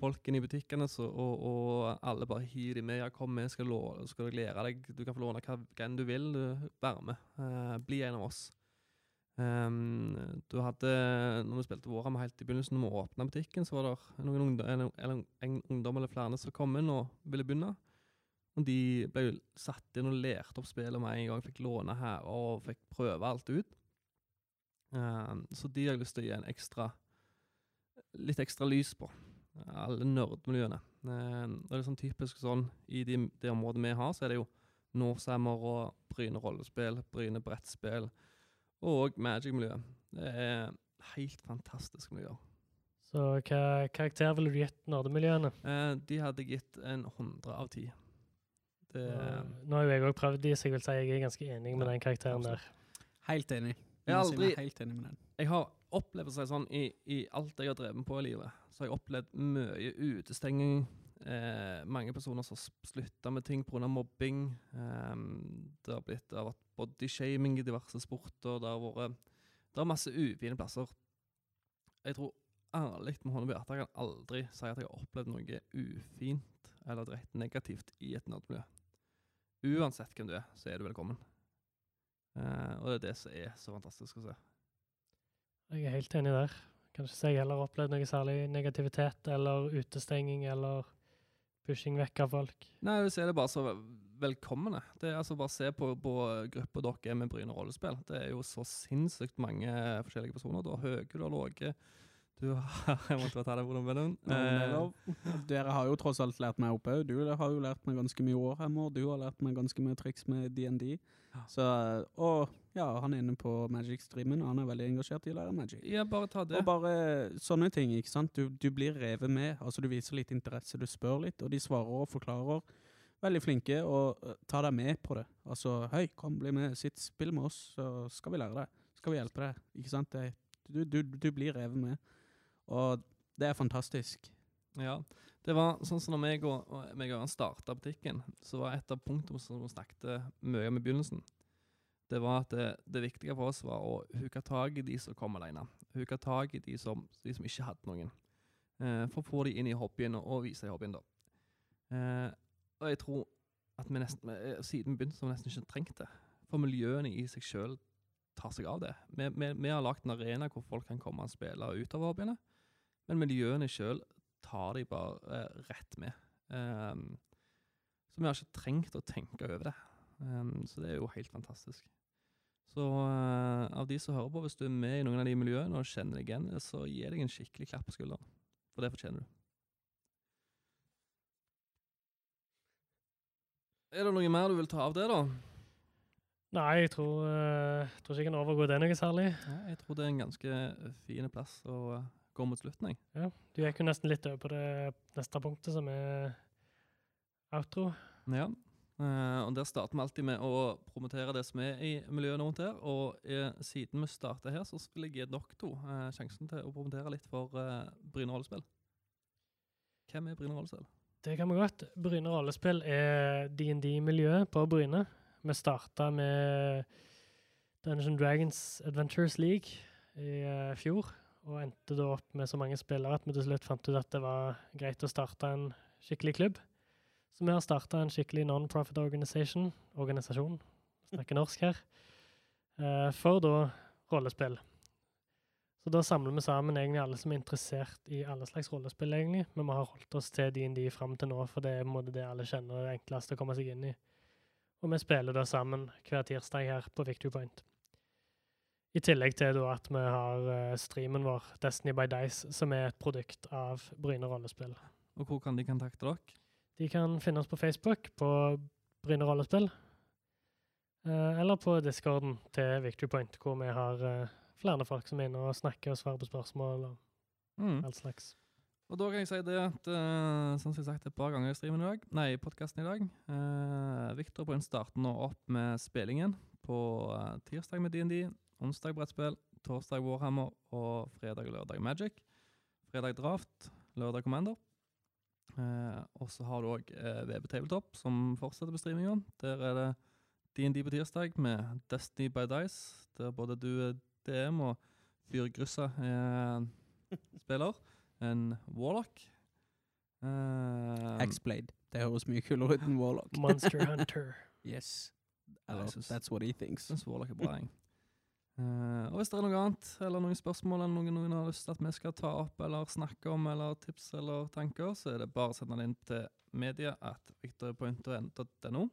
folk inn i butikkene, så, og, og alle bare hiver de med. Ja, kom med, skal, låne, skal jeg lære deg. Du kan få låne hva, hva enn du vil. Du, Vær med. Eh, bli en av oss. Um, du hadde, når vi spilte Warhammer helt i begynnelsen, når vi åpna butikken, så var det noen ungdom, eller, eller en ungdom eller flere som kom inn og ville begynne. Og de ble satt inn og lærte opp spillet med en gang, fikk låne her og fikk prøve alt ut. Um, så de har jeg lyst til å gi en ekstra litt ekstra lys på. Alle nerdmiljøene. Ehm, det er sånn typisk sånn i de, det området vi har, så er det jo Norsammer og Bryne rollespill, Bryne brettspill og Magic-miljø. Det er helt fantastisk miljøer. Så hva karakter ville du gitt nerdemiljøene? Eh, de hadde gitt en 100 av 10. Det, Nå har jo jeg òg prøvd de, så jeg vil si jeg er ganske enig med Ja, den karakteren der. Helt enig. Jeg aldri- helt enig med den. jeg har opplevd seg sånn i, i alt jeg har drevet med på i livet. Så har jeg opplevd mye utestenging. Eh, mange personer som har slutta med ting pga. mobbing. Eh, det har blitt det har vært bodyshaming i diverse sporter. Det har vært Det er masse ufine plasser. Jeg tror ærlig med hånda på hjertet jeg kan aldri si at jeg har opplevd noe ufint eller direkte negativt i et nerdmiljø. Uansett hvem du er, så er du velkommen. Eh, og det er det som er så fantastisk å se. Jeg er helt enig der. Kan ikke jeg heller opplevd noe særlig negativitet eller utestenging eller pushing vekk av folk. Nei, jeg ser det bare så velkomne. Det er altså Bare se på, på gruppa dere er med Bryne rollespill. Det er jo så sinnssykt mange forskjellige personer. Du har høye, du har lave. Du har Jeg måtte bare ta deg hvordan vennen. Ja, men det er lov. Dere har jo tross alt lært meg opp òg. Du har jo lært meg ganske mye Warhammer. Du har lært meg ganske mye triks med DND. Så, og ja, han er inne på Magic-streamen, og han er veldig engasjert i å lære Magic. Ja, bare ta det. Og bare sånne ting, ikke sant. Du, du blir revet med. Altså Du viser litt interesse, du spør litt, og de svarer og forklarer. Veldig flinke, og uh, tar deg med på det. Altså hei, kom, bli med, sitt, spill med oss, så skal vi lære deg. Skal vi hjelpe deg. Ikke sant. Du, du, du blir revet med. Og det er fantastisk. Ja. Det var sånn som når meg og, og meg og han starta butikken, så var et av punktene som vi snakket mye om i begynnelsen, det var at det, det viktige for oss var å huke tak i de som kom alene. Huke tak i de som, de som ikke hadde noen. Eh, for å få de inn i hobbyen og, og vise i hobbyen, da. Eh, og jeg tror at vi nesten, eh, siden vi begynte, så har vi nesten ikke trengt det. For miljøene i seg sjøl tar seg av det. Vi, vi, vi har lagd en arena hvor folk kan komme og spille utover hobbyene, men miljøene sjøl tar de bare eh, rett med. Um, så vi har ikke trengt å tenke over det. Um, så det er jo helt fantastisk. Så uh, av de som hører på, hvis du er med i noen av de miljøene og kjenner deg igjen, så gi deg en skikkelig klapp på skulderen. For det fortjener du. Er det noe mer du vil ta av det, da? Nei, jeg tror, uh, tror ikke jeg kan overgå det noe særlig. Nei, jeg tror det er en ganske fin plass å eh, gå mot slutten, jeg. Ja, Du gikk jo nesten litt over på det neste punktet, som er outro. Ja. eh, og der starter vi alltid med å promotere det som er i miljøet rundt her. Og eh, siden vi starter her, så vil jeg gi dere to eh, sjansen til å promotere litt for Bryne rollespill. Hvem er Bryne rollespill? det kan vi godt. Bryne rollespill er DND-miljøet på Bryne. Vi starta med Dungeon Dragons Adventures League i fjor, og endte da opp med så mange spillere at vi til slutt fant ut at det var greit å starte en skikkelig klubb. Så vi har starta en skikkelig non-profit organization, organisasjon, snakker norsk her, eh, for da rollespill. Så da samler vi sammen egentlig alle som er interessert i alle slags rollespill, egentlig. Men vi har holdt oss til DND fram til nå, for det er på en måte det alle kjenner er enklest å komme seg inn i. Og vi spiller da sammen hver tirsdag her på Victory Point. I tillegg til da at vi har eh, streamen vår, Destiny by Dice, som er et produkt av Bryne rollespill. Og hvor kan de kontakte dere? De kan finne oss på Facebook på Bryne rollespill, eh, eller på discorden til Victory Point, hvor vi har eh, flere folk som er inne og snakker og svarer på spørsmål og Mm. all slags. Og da kan jeg si det at, uh, som jeg sagt et par ganger i streamen i dag, nei, podkasten i dag uh, Victor Brun starter nå opp med spillingen på uh, tirsdag med DND, onsdag brettspill, torsdag Warhammer og fredag og lørdag Magic. Fredag Draft, lørdag Commander. Eh, og så har du òg eh, VB Tabletop, som fortsetter på streaminga. Der er det DND på tirsdag med Destiny by Dice, der både du er DM og Fyr Grussa er spiller. En Warlock. Eh, X-Blade. Det høres mye kulere ut enn Warlock. Monster Hunter. Yes. Eller, synes- that's what he thinks. syns Warlock er bra, jeg. Eh, og hvis det er noe annet, eller noen spørsmål eller noen, noen har lyst til at vi skal ta opp eller snakke om, eller tips eller tanker, så er det bare å sende det inn til media at victorpoint.no.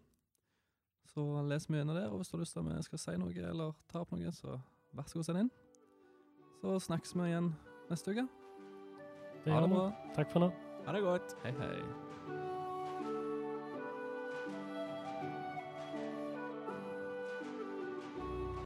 Så les mye gjennom det, og hvis du har lyst til at vi skal si noe eller ta opp noe, så vær så god, send inn. Så snakkes vi igjen neste uke. Det Ha det bra. Takk for nå. Ha det godt. Hei, hei.